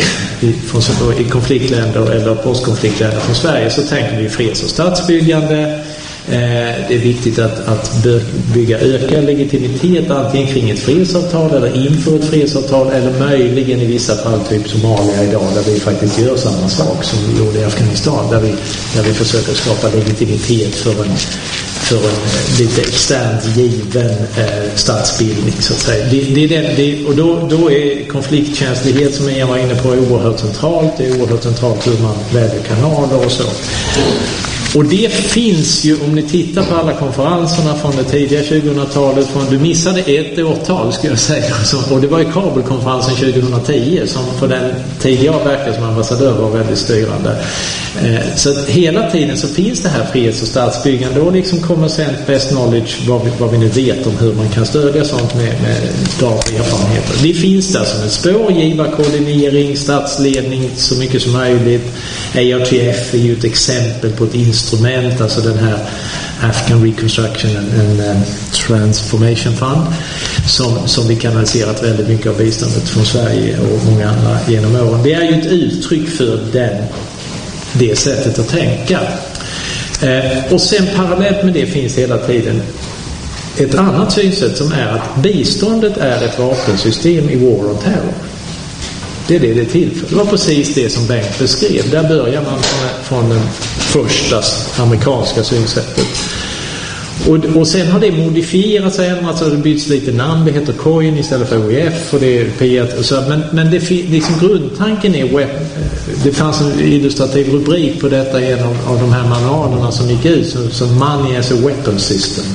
S8: i, från, i konfliktländer eller postkonfliktländer från Sverige så tänker vi freds och statsbyggande Eh, det är viktigt att, att bygga ökad legitimitet antingen kring ett fredsavtal eller inför ett fredsavtal eller möjligen i vissa fall typ Somalia idag där vi faktiskt gör samma sak som vi gjorde i Afghanistan där vi, där vi försöker skapa legitimitet för en, för en eh, lite externt given eh, statsbildning så att säga. Det, det är den, det, och då, då är konfliktkänslighet som jag var inne på oerhört centralt. Det är oerhört centralt hur man väljer kanaler och så. Och det finns ju, om ni tittar på alla konferenserna från det tidiga 2000-talet, från, du missade ett årtal skulle jag säga, <laughs> och det var ju Kabelkonferensen 2010 som för den tid jag verkade som ambassadör var väldigt styrande. Eh, så att hela tiden så finns det här frihets och statsbyggande och liksom kommersiellt best knowledge, vad vi, vad vi nu vet om hur man kan stödja sånt med, med dagliga erfarenheter. Det finns där som ett spår, givarkoordinering, statsledning så mycket som möjligt. ARTF är ju ett exempel på ett instrument instrument, alltså den här Afghan Reconstruction and, and um, Transformation Fund som, som vi kanaliserat väldigt mycket av biståndet från Sverige och många andra genom åren. Det är ju ett uttryck för den, det sättet att tänka. Eh, och sen parallellt med det finns hela tiden ett annat synsätt som är att biståndet är ett vapensystem i War on Terror. Det är det det är till för. Det var precis det som Bengt beskrev. Där börjar man från det första amerikanska synsättet. Och, och sen har det modifierats och ändrats och det byts lite namn. Det heter COIN istället för OEF och det är P1 och så. Men, men det, liksom grundtanken är web, Det fanns en illustrativ rubrik på detta i en av, av de här manualerna som gick ut som, som Money as a Weapon System.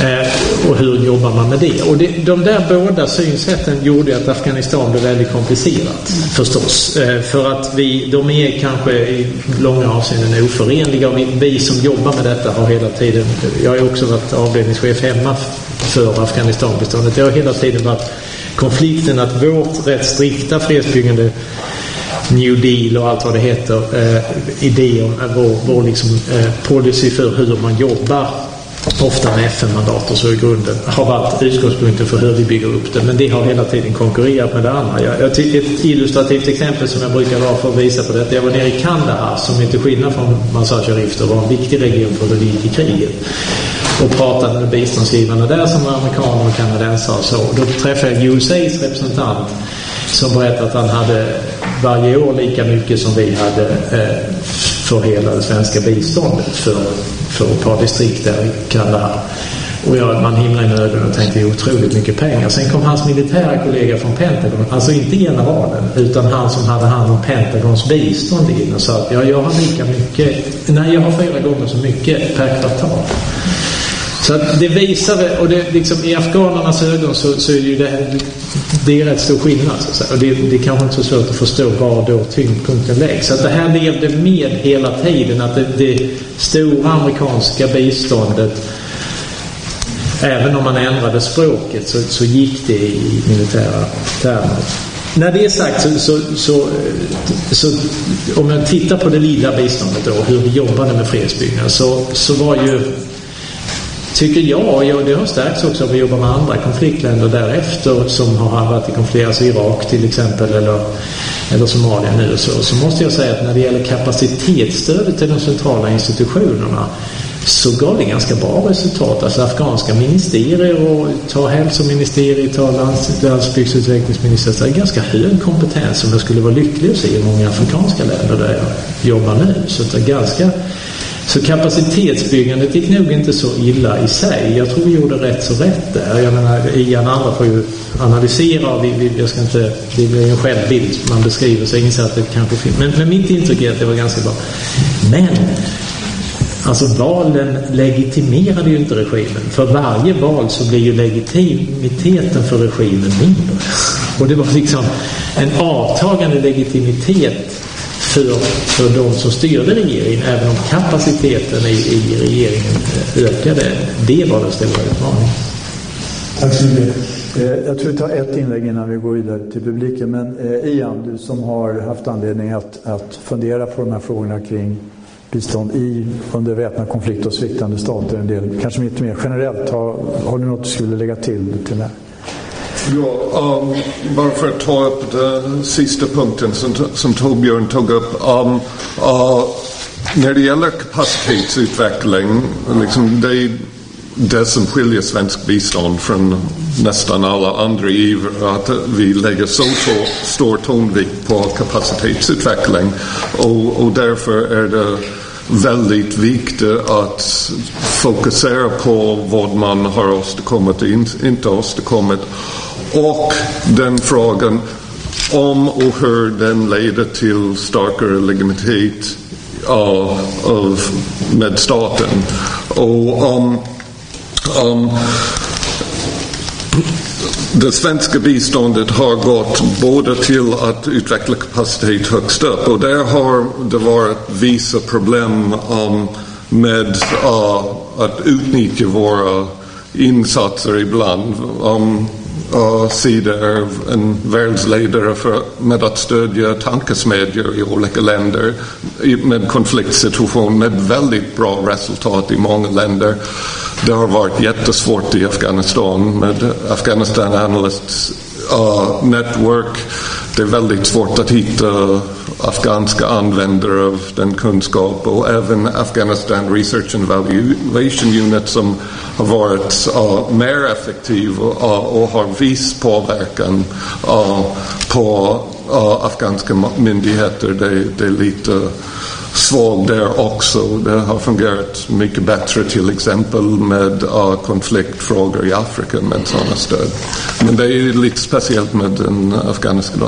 S8: Eh, och hur jobbar man med det? Och det, de där båda synsätten gjorde att Afghanistan blev väldigt komplicerat förstås. Eh, för att vi, de är kanske i långa avseenden oförenliga och vi, vi som jobbar med detta har hela tiden, jag har också varit avdelningschef hemma för Afghanistanbiståndet. Det har hela tiden varit konflikten att vårt rätt strikta fredsbyggande New Deal och allt vad det heter, eh, idé om eh, vår, vår liksom, eh, policy för hur man jobbar ofta med FN-mandat och så i grunden har varit utgångspunkten för hur vi bygger upp det. Men det har hela tiden konkurrerat med det andra. Jag, jag ett illustrativt exempel som jag brukar ha för att visa på detta. Jag var nere i Kandahar som inte skillnad från Mazar Sharif var en viktig region för hur det gick i kriget. Och pratade med biståndsgivarna där som var amerikaner och kanadensare och så. Då träffade jag USAs representant som berättade att han hade varje år lika mycket som vi hade eh, för hela det svenska biståndet för, för ett par distrikt där i Kallar. Och jag, man himlade med ögonen och tänkte otroligt mycket pengar. Sen kom hans militära kollega från Pentagon, alltså inte generalen, utan han som hade hand om Pentagons bistånd in och sa att ja, jag har lika mycket, nej jag har fyra gånger så mycket per kvartal. Så att det visar, och det, liksom, i afghanernas ögon så, så är det ju det, det är rätt stor skillnad. Så och det, det är kanske inte så svårt att förstå var då tyngdpunkten läggs. Så att det här levde med hela tiden. Att det, det stora amerikanska biståndet Även om man ändrade språket så, så gick det i militära termer. När det är sagt så, så, så, så, om jag tittar på det lilla biståndet då, hur vi jobbade med fredsbyggnad så, så var ju tycker jag, och det har stärkts också av att jobba med andra konfliktländer därefter som har varit i konflikt, alltså Irak till exempel eller, eller Somalia nu och så, så måste jag säga att när det gäller kapacitetsstödet till de centrala institutionerna så gav det ganska bra resultat. Alltså afghanska ministerier och ta hälsoministeriet, ta lands, landsbygdsutvecklingsministeriet, Det är ganska hög kompetens som jag skulle vara lycklig att se i många afrikanska länder där jag jobbar nu. Så det är ganska så kapacitetsbyggandet gick nog inte så illa i sig. Jag tror vi gjorde rätt så rätt där. Jag menar, Ian och andra får ju analysera. Vi, vi, jag ska inte, det blir en självbild man beskriver så jag inser att det kanske finns. Men, men mitt intryck är att det var ganska bra. Men Alltså valen legitimerade ju inte regimen. För varje val så blir ju legitimiteten för regimen mindre. Och det var liksom en avtagande legitimitet för, för de som styrde regeringen, även om kapaciteten i, i regeringen eh, ökade. Det var den stora utmaningen.
S2: Tack så mycket. Eh, jag tror vi tar ett inlägg innan vi går vidare till publiken. Men eh, Ian, du som har haft anledning att, att fundera på de här frågorna kring bistånd i under väpnad konflikt och sviktande stater en del, kanske lite mer generellt. Har, har du något du skulle lägga till till det?
S9: Ja, um, bara för att ta upp den sista punkten som, som Torbjörn tog upp. Um, uh, när det gäller kapacitetsutveckling, liksom det, det som skiljer svensk bistånd från nästan alla andra givare att vi lägger så stor tonvikt på kapacitetsutveckling och, och därför är det väldigt viktigt att fokusera på vad man har åstadkommit och inte åstadkommit och den frågan om och hur den leder till starkare legitimitet av, av med staten. Och om, om det svenska biståndet har gått både till att utveckla kapacitet högst upp och där har det varit vissa problem um, med uh, att utnyttja våra insatser ibland. Um, uh, Sida är en världsledare för, med att stödja tankesmedjor i olika länder med konfliktsituation med väldigt bra resultat i många länder. Det har varit jättesvårt i Afghanistan med Afghanistan Analysts uh, Network. Det är väldigt svårt att hitta afghanska användare av den kunskap och även Afghanistan Research and Evaluation Unit som har varit uh, mer effektiv uh, och har viss påverkan uh, på afghanska myndigheter. Det, det är lite svag där också. Det har fungerat mycket bättre till exempel med uh, konfliktfrågor i Afrika med sådana stöd. Men det är lite speciellt med den afghanska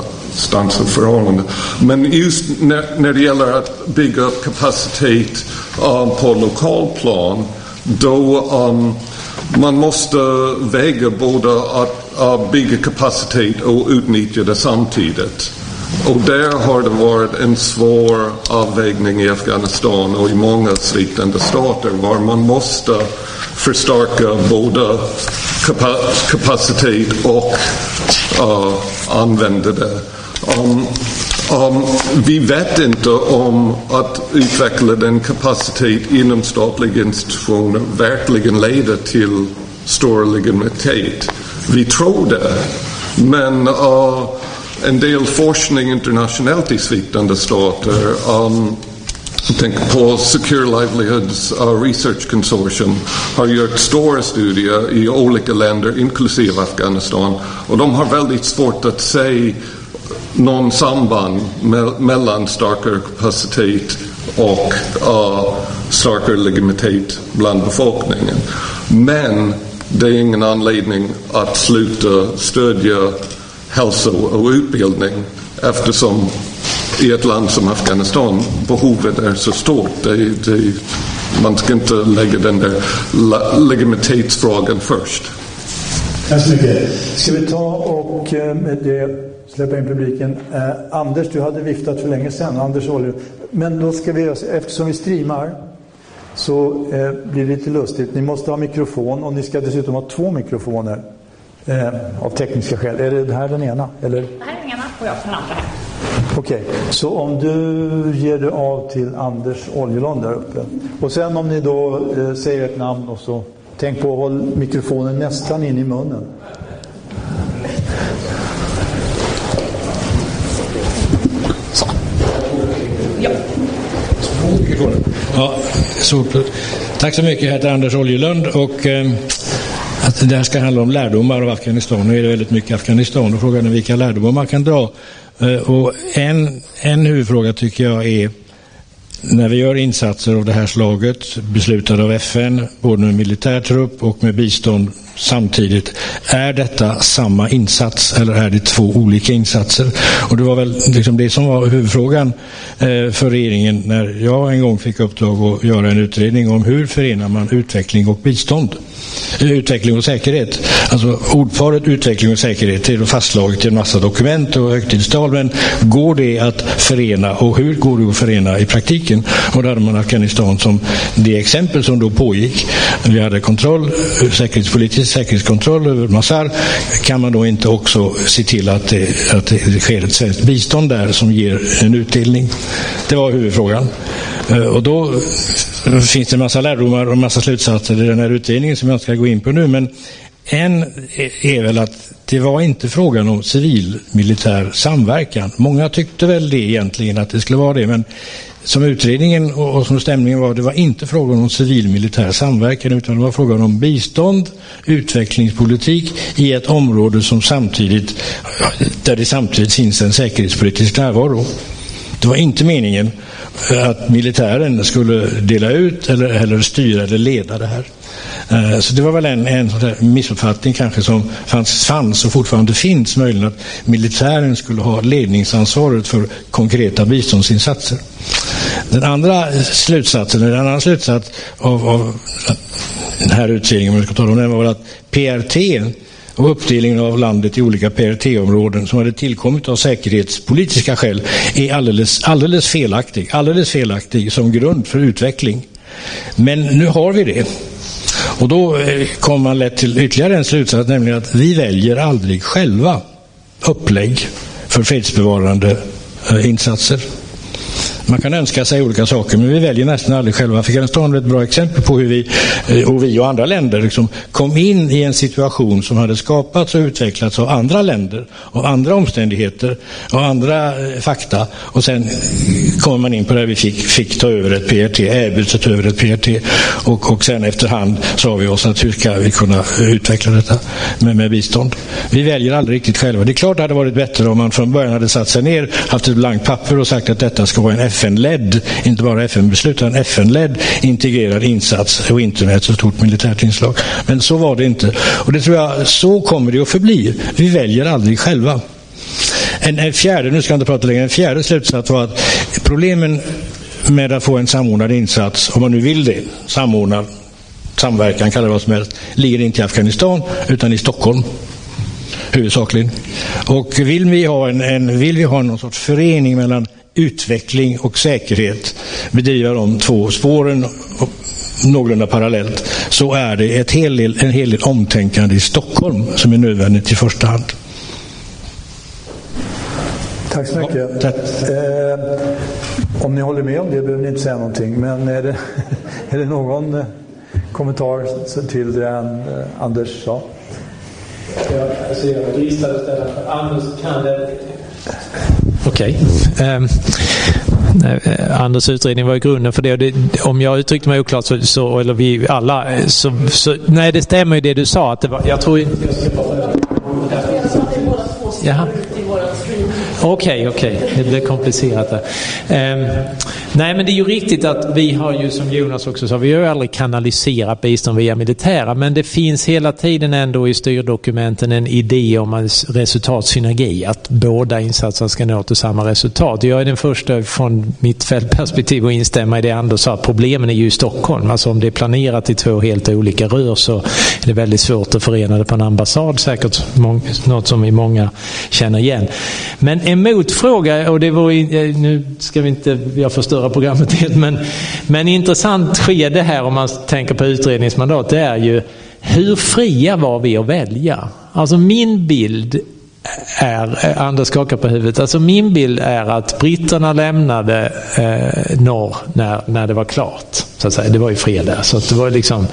S9: förhållande. Men just när, när det gäller att bygga upp kapacitet uh, på lokalplan då um, man måste väga både att, att bygga kapacitet och utnyttja det samtidigt. Och där har det varit en svår avvägning i Afghanistan och i många svikande stater var man måste förstärka både kapacitet och uh, använda det. Um, um, vi vet inte om att utveckla den kapacitet inom statliga institutioner verkligen leder till stor legitimitet. Vi tror det, men uh, en del forskning internationellt i sviktande stater um, jag tänker på Secure Livelihoods uh, Research Consortium har gjort stora studier i olika länder, inklusive Afghanistan. Och de har väldigt svårt att se någon samband me mellan starkare kapacitet och uh, starkare legitimitet bland befolkningen. Men det är ingen anledning att sluta stödja hälso och utbildning eftersom i ett land som Afghanistan behovet är så stort. Det, det, man ska inte lägga den där legitimitetsfrågan först.
S2: Tack så mycket. Ska vi ta och eh, med det, släppa in publiken. Eh, Anders, du hade viftat för länge sedan. Anders Olje. Men då ska vi, eftersom vi streamar så eh, blir det lite lustigt. Ni måste ha mikrofon och ni ska dessutom ha två mikrofoner. Eh, av tekniska skäl. Är det här den ena? Eller? Det
S10: här är den ena och jag den andra.
S2: Okej, okay. så om du ger dig av till Anders Oljelund där uppe. Och sen om ni då eh, säger ett namn och så tänk på att hålla mikrofonen nästan in i munnen.
S10: Så. Ja.
S11: Ja, så, tack så mycket. Jag heter Anders Oljelund och eh, att det här ska handla om lärdomar av Afghanistan. Nu är det väldigt mycket Afghanistan och frågan är vilka lärdomar man kan dra. Eh, och en, en huvudfråga tycker jag är när vi gör insatser av det här slaget, beslutade av FN, både med militär trupp och med bistånd samtidigt. Är detta samma insats eller är det två olika insatser? Och det var väl liksom det som var huvudfrågan eh, för regeringen när jag en gång fick uppdrag att göra en utredning om hur förenar man utveckling och bistånd? Eh, utveckling och säkerhet. Alltså ordparet utveckling och säkerhet är då fastslaget i en massa dokument och högtidstal. Men går det att förena och hur går det att förena i praktiken? Och då hade man Afghanistan som det exempel som då pågick. Vi hade kontroll, eh, säkerhetspolitisk säkerhetskontroll över Mazar, Kan man då inte också se till att det, att det sker ett svenskt bistånd där som ger en utdelning? Det var huvudfrågan. Eh, och då finns det en massa lärdomar och en massa slutsatser i den här utredningen som jag inte ska gå in på nu. Men en är väl att det var inte frågan om civil-militär samverkan. Många tyckte väl det egentligen, att det skulle vara det. Men som utredningen och som stämningen var, det var inte frågan om civil-militär samverkan utan det var frågan om bistånd, utvecklingspolitik i ett område som samtidigt, där det samtidigt finns en säkerhetspolitisk närvaro. Det var inte meningen att militären skulle dela ut eller, eller styra eller leda det här. Eh, så det var väl en, en missuppfattning kanske som fanns, fanns och fortfarande finns möjligen att militären skulle ha ledningsansvaret för konkreta biståndsinsatser. Den andra slutsatsen, en annan slutsats av, av den här utredningen, om jag ska tala om den, var att PRT och uppdelningen av landet i olika PRT-områden som hade tillkommit av säkerhetspolitiska skäl är alldeles, alldeles felaktig. Alldeles felaktig som grund för utveckling. Men nu har vi det. Och då eh, kommer man lätt till ytterligare en slutsats, nämligen att vi väljer aldrig själva upplägg för fredsbevarande eh, insatser. Man kan önska sig olika saker, men vi väljer nästan aldrig själva. Afghanistan är ett bra exempel på hur vi, eh, och vi och andra länder, liksom kom in i en situation som hade skapats och utvecklats av andra länder, av andra omständigheter och andra eh, fakta. Och sen kommer man in på det vi fick, fick ta över ett PRT, erbjuds att ta över ett PRT. Och, och sen efterhand sa vi oss att hur ska vi kunna utveckla detta med, med bistånd. Vi väljer aldrig riktigt själva. Det är klart det hade varit bättre om man från början hade satt sig ner, haft ett blankt papper och sagt att detta ska vara en FN-ledd, inte bara FN-beslut, utan FN-ledd integrerad insats och inte med ett så stort militärt inslag. Men så var det inte. Och det tror jag, så kommer det att förbli. Vi väljer aldrig själva. En, en fjärde, nu ska jag inte prata längre, en fjärde slutsats var att problemen med att få en samordnad insats, om man nu vill det, samordnad samverkan, kalla det vad som helst, ligger inte i Afghanistan utan i Stockholm huvudsakligen. Och vill vi ha, en, en, vill vi ha någon sorts förening mellan utveckling och säkerhet, bedriva de två spåren någorlunda parallellt, så är det ett hel del, en hel del omtänkande i Stockholm som är nödvändigt i första hand.
S2: Tack så mycket. Ja, eh, om ni håller med om det behöver ni inte säga någonting, men är det, <laughs> är det någon eh, kommentar till det eh, Anders sa?
S8: Jag, alltså jag dristade ställa för Anders kan det. Okej. Okay. Um, eh, Anders utredning var ju grunden för det. Det, om jag uttryckte mig oklart, så, så, eller vi alla, så, så, Nej, det stämmer ju det du sa. Att det var, jag tror. Jaha. Okej, okay, okej. Okay. Det blir komplicerat där. Um, nej, men det är ju riktigt att vi har ju, som Jonas också sa, vi har ju aldrig kanaliserat bistånd via militära, men det finns hela tiden ändå i styrdokumenten en idé om en resultatsynergi, att båda insatserna ska nå till samma resultat. Jag är den första från mitt fältperspektiv att instämma i det Anders sa, problemen är ju i Stockholm. Alltså om det är planerat i två helt olika rör så är det väldigt svårt att förena det på en ambassad, säkert något som vi många känner igen. Men en motfråga, och det var eh, nu ska vi inte jag förstöra programmet <laughs> helt, men, men intressant skede här om man tänker på utredningsmandat, det är ju hur fria var vi att välja? Alltså min bild är, eh, Anders skakar på huvudet, alltså min bild är att britterna lämnade eh, norr när, när det var klart. Så att säga. Det var ju fredag. Så det var liksom,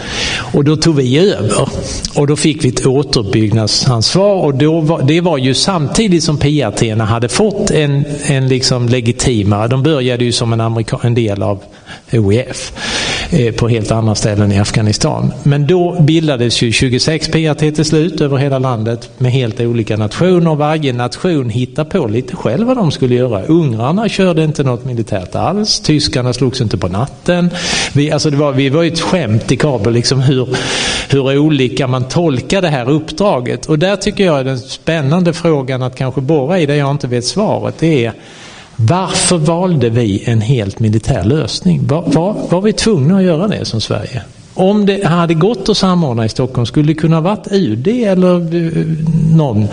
S8: och då tog vi över. Och då fick vi ett återuppbyggnadsansvar. Och då var, det var ju samtidigt som PRT hade fått en, en liksom legitimare, de började ju som en, amerika, en del av OEF eh, Eh, på helt andra ställen i Afghanistan. Men då bildades ju 26 PRT till slut över hela landet med helt olika nationer. Varje nation hittade på lite själv vad de skulle göra. Ungrarna körde inte något militärt alls. Tyskarna slogs inte på natten. Vi, alltså det var, vi var ju ett skämt i Kabul liksom hur, hur olika man tolkar det här uppdraget. Och där tycker jag är den spännande frågan att kanske borra i, där jag inte vet svaret, det är varför valde vi en helt militär lösning? Var, var, var vi tvungna att göra det som Sverige? Om det hade gått att samordna i Stockholm skulle det kunna varit UD eller eh, någon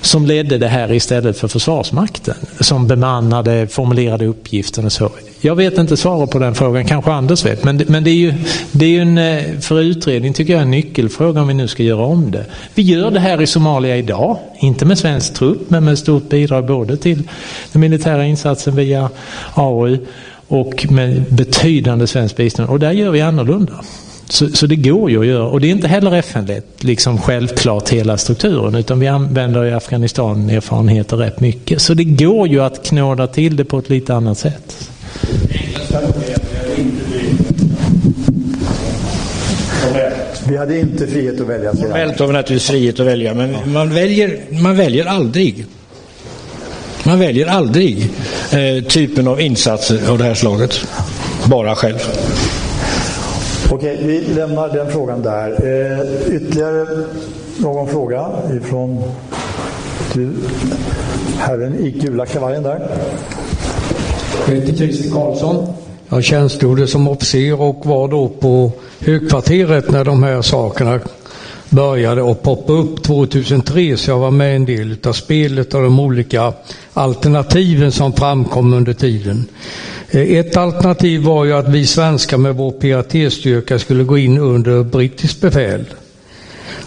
S8: som ledde det här istället för Försvarsmakten. Som bemannade, formulerade uppgiften och så. Jag vet inte svaret på den frågan, kanske Anders vet. Men, men det är ju, det är ju en, eh, för utredning tycker jag en nyckelfråga om vi nu ska göra om det. Vi gör det här i Somalia idag, inte med svensk trupp men med stort bidrag både till den militära insatsen via AU och med betydande svenskt bistånd. Och där gör vi annorlunda. Så, så, det går ju att göra. Och det är inte heller FN-lett, liksom självklart hela strukturen, utan vi använder i Afghanistan erfarenheter rätt mycket. Så det går ju att knåda till det på ett lite annat sätt.
S2: Vi hade inte frihet att välja.
S11: Formellt har vi naturligtvis frihet att välja, men man väljer, man väljer aldrig. Man väljer aldrig eh, typen av insatser av det här slaget. Bara själv.
S2: Okej, vi lämnar den frågan där. Eh, ytterligare någon fråga ifrån du, herren i gula kavajen där?
S12: Jag heter Christer Karlsson. Jag tjänstgjorde som officer och var då på högkvarteret när de här sakerna började att poppa upp 2003 så jag var med en del av spelet och de olika alternativen som framkom under tiden. Eh, ett alternativ var ju att vi svenskar med vår PRT-styrka skulle gå in under brittiskt befäl.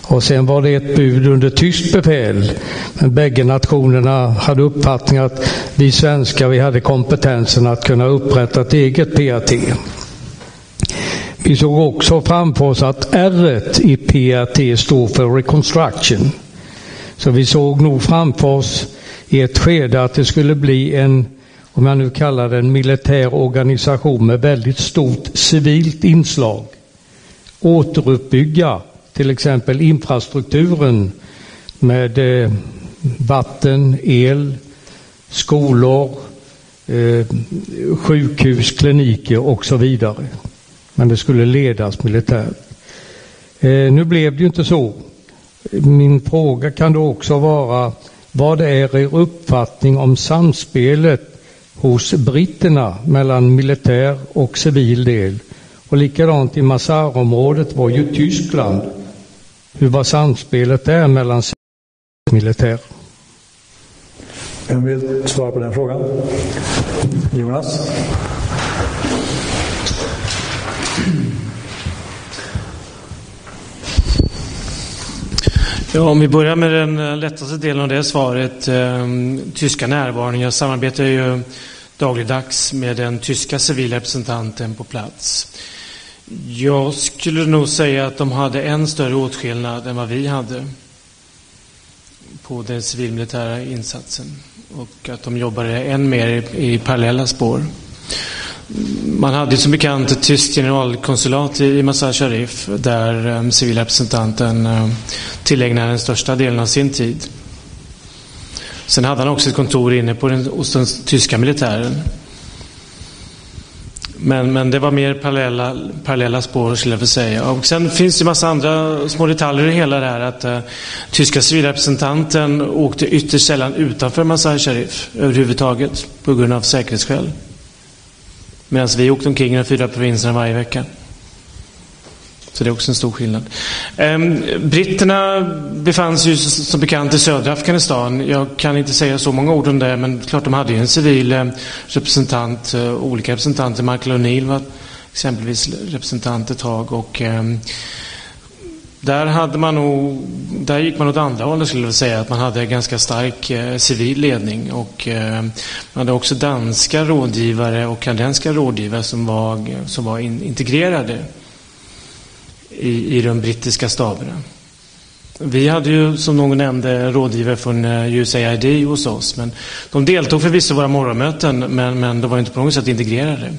S12: Och sen var det ett bud under tyskt befäl. Men bägge nationerna hade uppfattningen att vi svenskar vi hade kompetensen att kunna upprätta ett eget PRT. Vi såg också framför oss att R i PRT står för Reconstruction. Så vi såg nog framför oss i ett skede att det skulle bli en om jag nu kallar det en militär organisation med väldigt stort civilt inslag, återuppbygga till exempel infrastrukturen med eh, vatten, el, skolor, eh, sjukhus, kliniker och så vidare. Men det skulle ledas militärt. Eh, nu blev det ju inte så. Min fråga kan då också vara vad är er uppfattning om samspelet hos britterna mellan militär och civil del Och likadant i Mazarområdet var ju Tyskland. Hur var samspelet där mellan civil och militär?
S2: Vem vill svara på den frågan? Jonas?
S4: Ja, om vi börjar med den eh, lättaste delen av det svaret. Eh, tyska närvaron. Jag samarbetar ju dagligdags med den tyska civilrepresentanten på plats. Jag skulle nog säga att de hade en större åtskillnad än vad vi hade på den civilmilitära insatsen och att de jobbade än mer i, i parallella spår. Man hade som bekant ett tyskt generalkonsulat i Mazar Sharif där ehm, civilrepresentanten ehm, tillägnade den största delen av sin tid. Sen hade han också ett kontor inne på den, hos den tyska militären. Men, men det var mer parallella, parallella spår skulle jag vilja säga. Och sen finns det en massa andra små detaljer i hela det här. Att uh, tyska civilrepresentanten åkte ytterst sällan utanför Mazar Sharif överhuvudtaget på grund av säkerhetsskäl. Medan vi åkte omkring i de fyra provinserna varje vecka. Så det är också en stor skillnad. Ehm, britterna befann sig ju som bekant i södra Afghanistan. Jag kan inte säga så många ord om det, men klart de hade ju en civil ehm, representant, eh, olika representanter. Michael O'Neill var exempelvis representant ett tag och ehm, där, hade man nog, där gick man åt andra hållet skulle jag säga. Att man hade ganska stark eh, civil ledning. Och, eh, man hade också danska rådgivare och kanadensiska rådgivare som var, som var in, integrerade i, i de brittiska staberna. Vi hade ju som någon nämnde rådgivare från eh, USAID hos oss. Men de deltog förvisso i våra morgonmöten men, men de var inte på något sätt integrerade.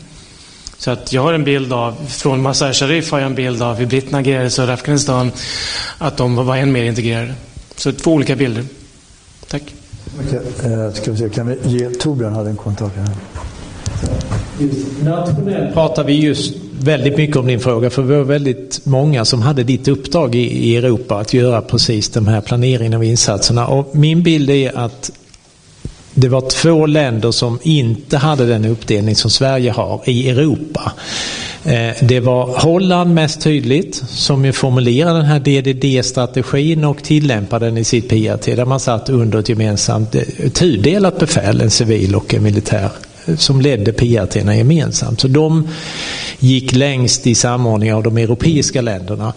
S4: Så att jag har en bild av, från Masar Sharif har jag en bild av hur britterna agerade i södra Afghanistan, att de var än mer integrerade. Så två olika bilder. Tack.
S2: Okej, eh, ska vi se, kan vi ge Torbjörn hade en kommentar här.
S8: Nationellt pratar vi just väldigt mycket om din fråga för vi var väldigt många som hade ditt uppdrag i, i Europa att göra precis de här planeringen av insatserna. Och min bild är att det var två länder som inte hade den uppdelning som Sverige har i Europa. Eh, det var Holland mest tydligt som ju formulerade den här DDD-strategin och tillämpade den i sitt PRT där man satt under ett gemensamt eh, tudelat befäl, en civil och en militär som ledde PRT gemensamt. Så de gick längst i samordning av de europeiska länderna.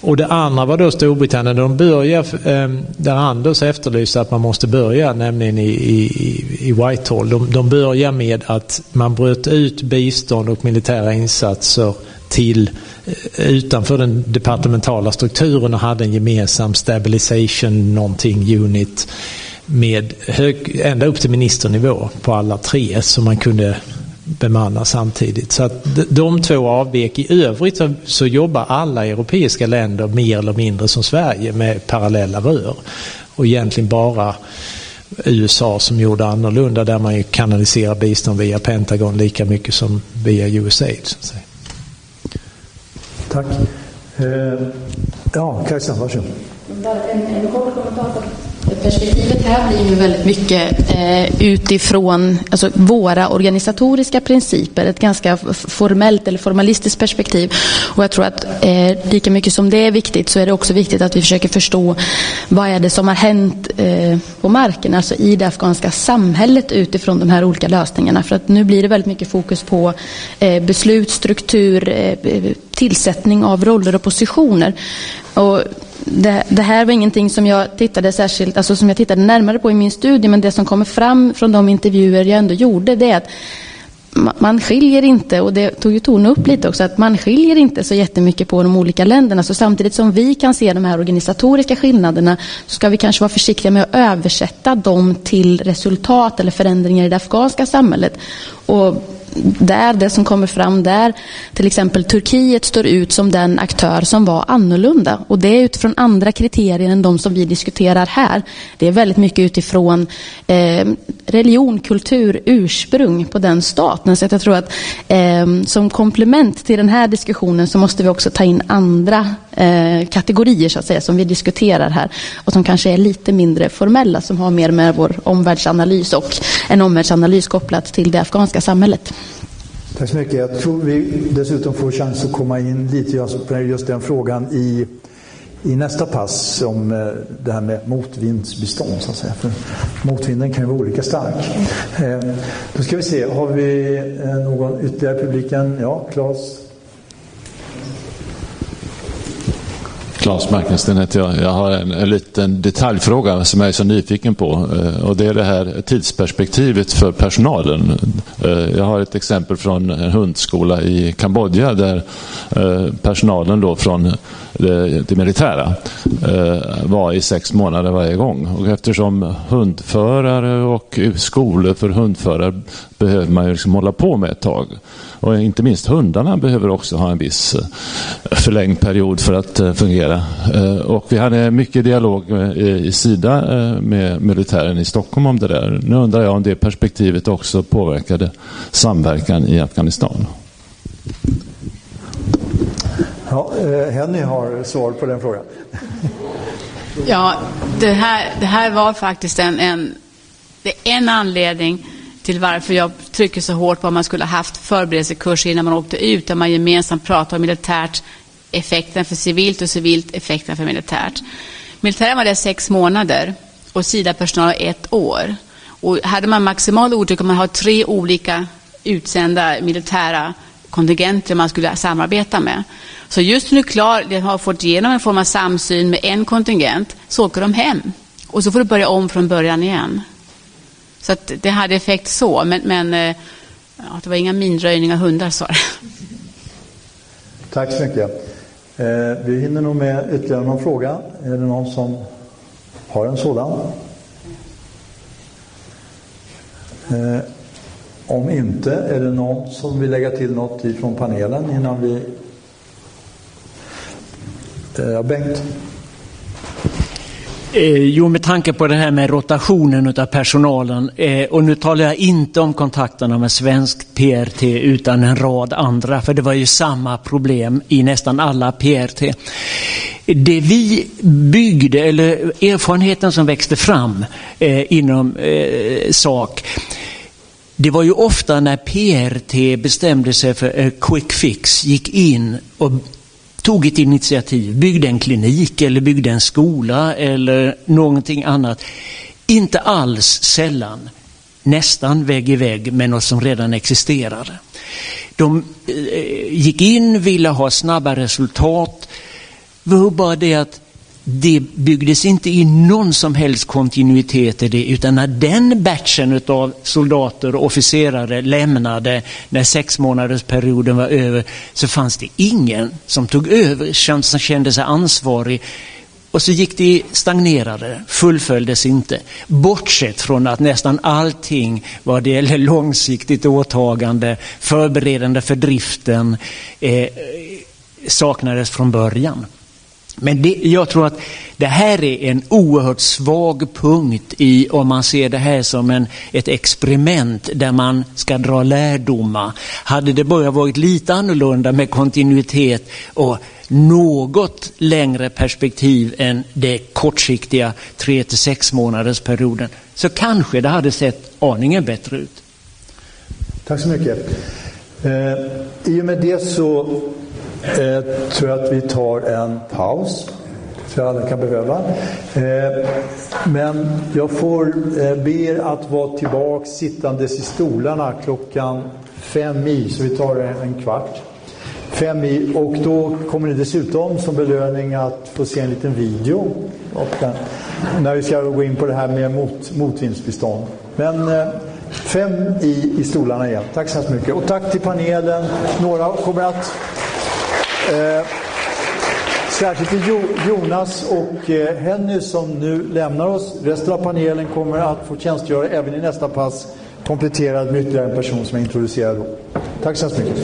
S8: Och det andra var då Storbritannien. De börjar ehm, där Anders efterlyste att man måste börja, nämligen i, i, i Whitehall. De, de börjar med att man bröt ut bistånd och militära insatser till eh, utanför den departementala strukturen och hade en gemensam stabilization någonting unit med hög, ända upp till ministernivå på alla tre som man kunde bemanna samtidigt. Så att de två avvek. I övrigt så, så jobbar alla europeiska länder mer eller mindre som Sverige med parallella rör. Och egentligen bara USA som gjorde annorlunda där man ju kanaliserar bistånd via Pentagon lika mycket som via USAID.
S2: Tack. Eh, ja, Kajsa, varsågod.
S7: En, en kort kommentar Perspektivet här blir ju väldigt mycket eh, utifrån alltså, våra organisatoriska principer, ett ganska formellt eller formalistiskt perspektiv. Och jag tror att eh, lika mycket som det är viktigt så är det också viktigt att vi försöker förstå vad är det som har hänt eh, på marken, alltså i det afghanska samhället utifrån de här olika lösningarna. För att nu blir det väldigt mycket fokus på eh, beslutsstruktur, eh, tillsättning av roller och positioner. Och det, det, här var ingenting som jag tittade särskilt, alltså som jag tittade närmare på i min studie, men det som kommer fram från de intervjuer jag ändå gjorde, det är att man skiljer inte, och det tog ju Tone upp lite också, att man skiljer inte så jättemycket på de olika länderna. Så samtidigt som vi kan se de här organisatoriska skillnaderna så ska vi kanske vara försiktiga med att översätta dem till resultat eller förändringar i det afghanska samhället. Och där, det som kommer fram där, till exempel Turkiet står ut som den aktör som var annorlunda. Och det är utifrån andra kriterier än de som vi diskuterar här. Det är väldigt mycket utifrån eh, religion, kultur, ursprung på den staten. Så jag tror att eh, som komplement till den här diskussionen så måste vi också ta in andra eh, kategorier så att säga som vi diskuterar här och som kanske är lite mindre formella som har mer med vår omvärldsanalys och en omvärldsanalys kopplat till det afghanska samhället.
S2: Tack så mycket. Jag tror vi dessutom får chans att komma in lite på just den frågan i, i nästa pass om eh, det här med motvindsbestånd. Så att säga. För motvinden kan ju vara olika stark. Eh, då ska vi se, har vi eh, någon ytterligare i publiken? Ja, Claes?
S13: Claes Markensten heter jag. Jag har en, en, liten detaljfråga som jag är så nyfiken på. Eh, och det är det här tidsperspektivet för personalen. Eh, jag har ett exempel från en hundskola i Kambodja där eh, personalen då från det, det militära var i sex månader varje gång. Och eftersom hundförare och skolor för hundförare behöver man ju liksom hålla på med ett tag. Och inte minst hundarna behöver också ha en viss eh, förlängd period för att eh, fungera. Eh, och vi hade mycket dialog i Sida med militären i Stockholm om det där. Nu undrar jag om det perspektivet också påverkade samverkan i Afghanistan.
S2: Ja, Henny har svar på den frågan.
S5: Ja, det här, det här var faktiskt en, en, det är en anledning till varför jag trycker så hårt på att man skulle ha haft förberedelsekurser innan man åkte ut, där man gemensamt pratar om militärt effekten för civilt och civilt effekten för militärt. Militären var där sex månader och SIDA-personal ett år. Och hade man maximal otur kunde man ha tre olika utsända militära kontingenter man skulle samarbeta med. Så just nu klar, de har fått igenom en form av samsyn med en kontingent, så åker de hem. Och så får du börja om från början igen. Så att det hade effekt så, men, men eh, ja, det var inga minröjning av hundar sa
S2: Tack så mycket. Eh, vi hinner nog med ytterligare någon fråga. Är det någon som har en sådan? Eh, om inte, är det någon som vill lägga till något ifrån panelen innan vi... Eh, Bengt?
S6: Eh, jo, med tanke på det här med rotationen av personalen eh, och nu talar jag inte om kontakterna med svensk PRT utan en rad andra, för det var ju samma problem i nästan alla PRT. Det vi byggde, eller erfarenheten som växte fram eh, inom eh, SAK, det var ju ofta när PRT bestämde sig för a quick fix, gick in och tog ett initiativ, byggde en klinik eller byggde en skola eller någonting annat. Inte alls sällan nästan vägg i vägg med något som redan existerade. De eh, gick in, ville ha snabba resultat. Det var bara det att det byggdes inte in någon som helst kontinuitet i det utan när den batchen av soldater och officerare lämnade när sex månaders perioden var över så fanns det ingen som tog över, som kände sig ansvarig och så gick det stagnerade, fullföljdes inte. Bortsett från att nästan allting vad det gäller långsiktigt åtagande, förberedande för driften eh, saknades från början. Men det, jag tror att det här är en oerhört svag punkt i om man ser det här som en, ett experiment där man ska dra lärdomar. Hade det bara varit lite annorlunda med kontinuitet och något längre perspektiv än det kortsiktiga 3 till 6 månaders perioden så kanske det hade sett aningen bättre ut.
S2: Tack så mycket. Eh, I och med det så eh, tror jag att vi tar en paus. För alla kan behöva. Eh, men jag får eh, be er att vara tillbaka sittandes i stolarna klockan fem i, så vi tar en kvart. Fem i, och då kommer ni dessutom som belöning att få se en liten video. Och, eh, när vi ska gå in på det här med mot, motvindsbestånd. Men eh, fem i, i stolarna igen. Tack så hemskt mycket. Och tack till panelen. Några kommer att Eh, särskilt till Jonas och eh, Henny som nu lämnar oss. Resten av panelen kommer att få tjänstgöra även i nästa pass kompletterad med ytterligare en person som är introducerad. då. Tack så hemskt mycket.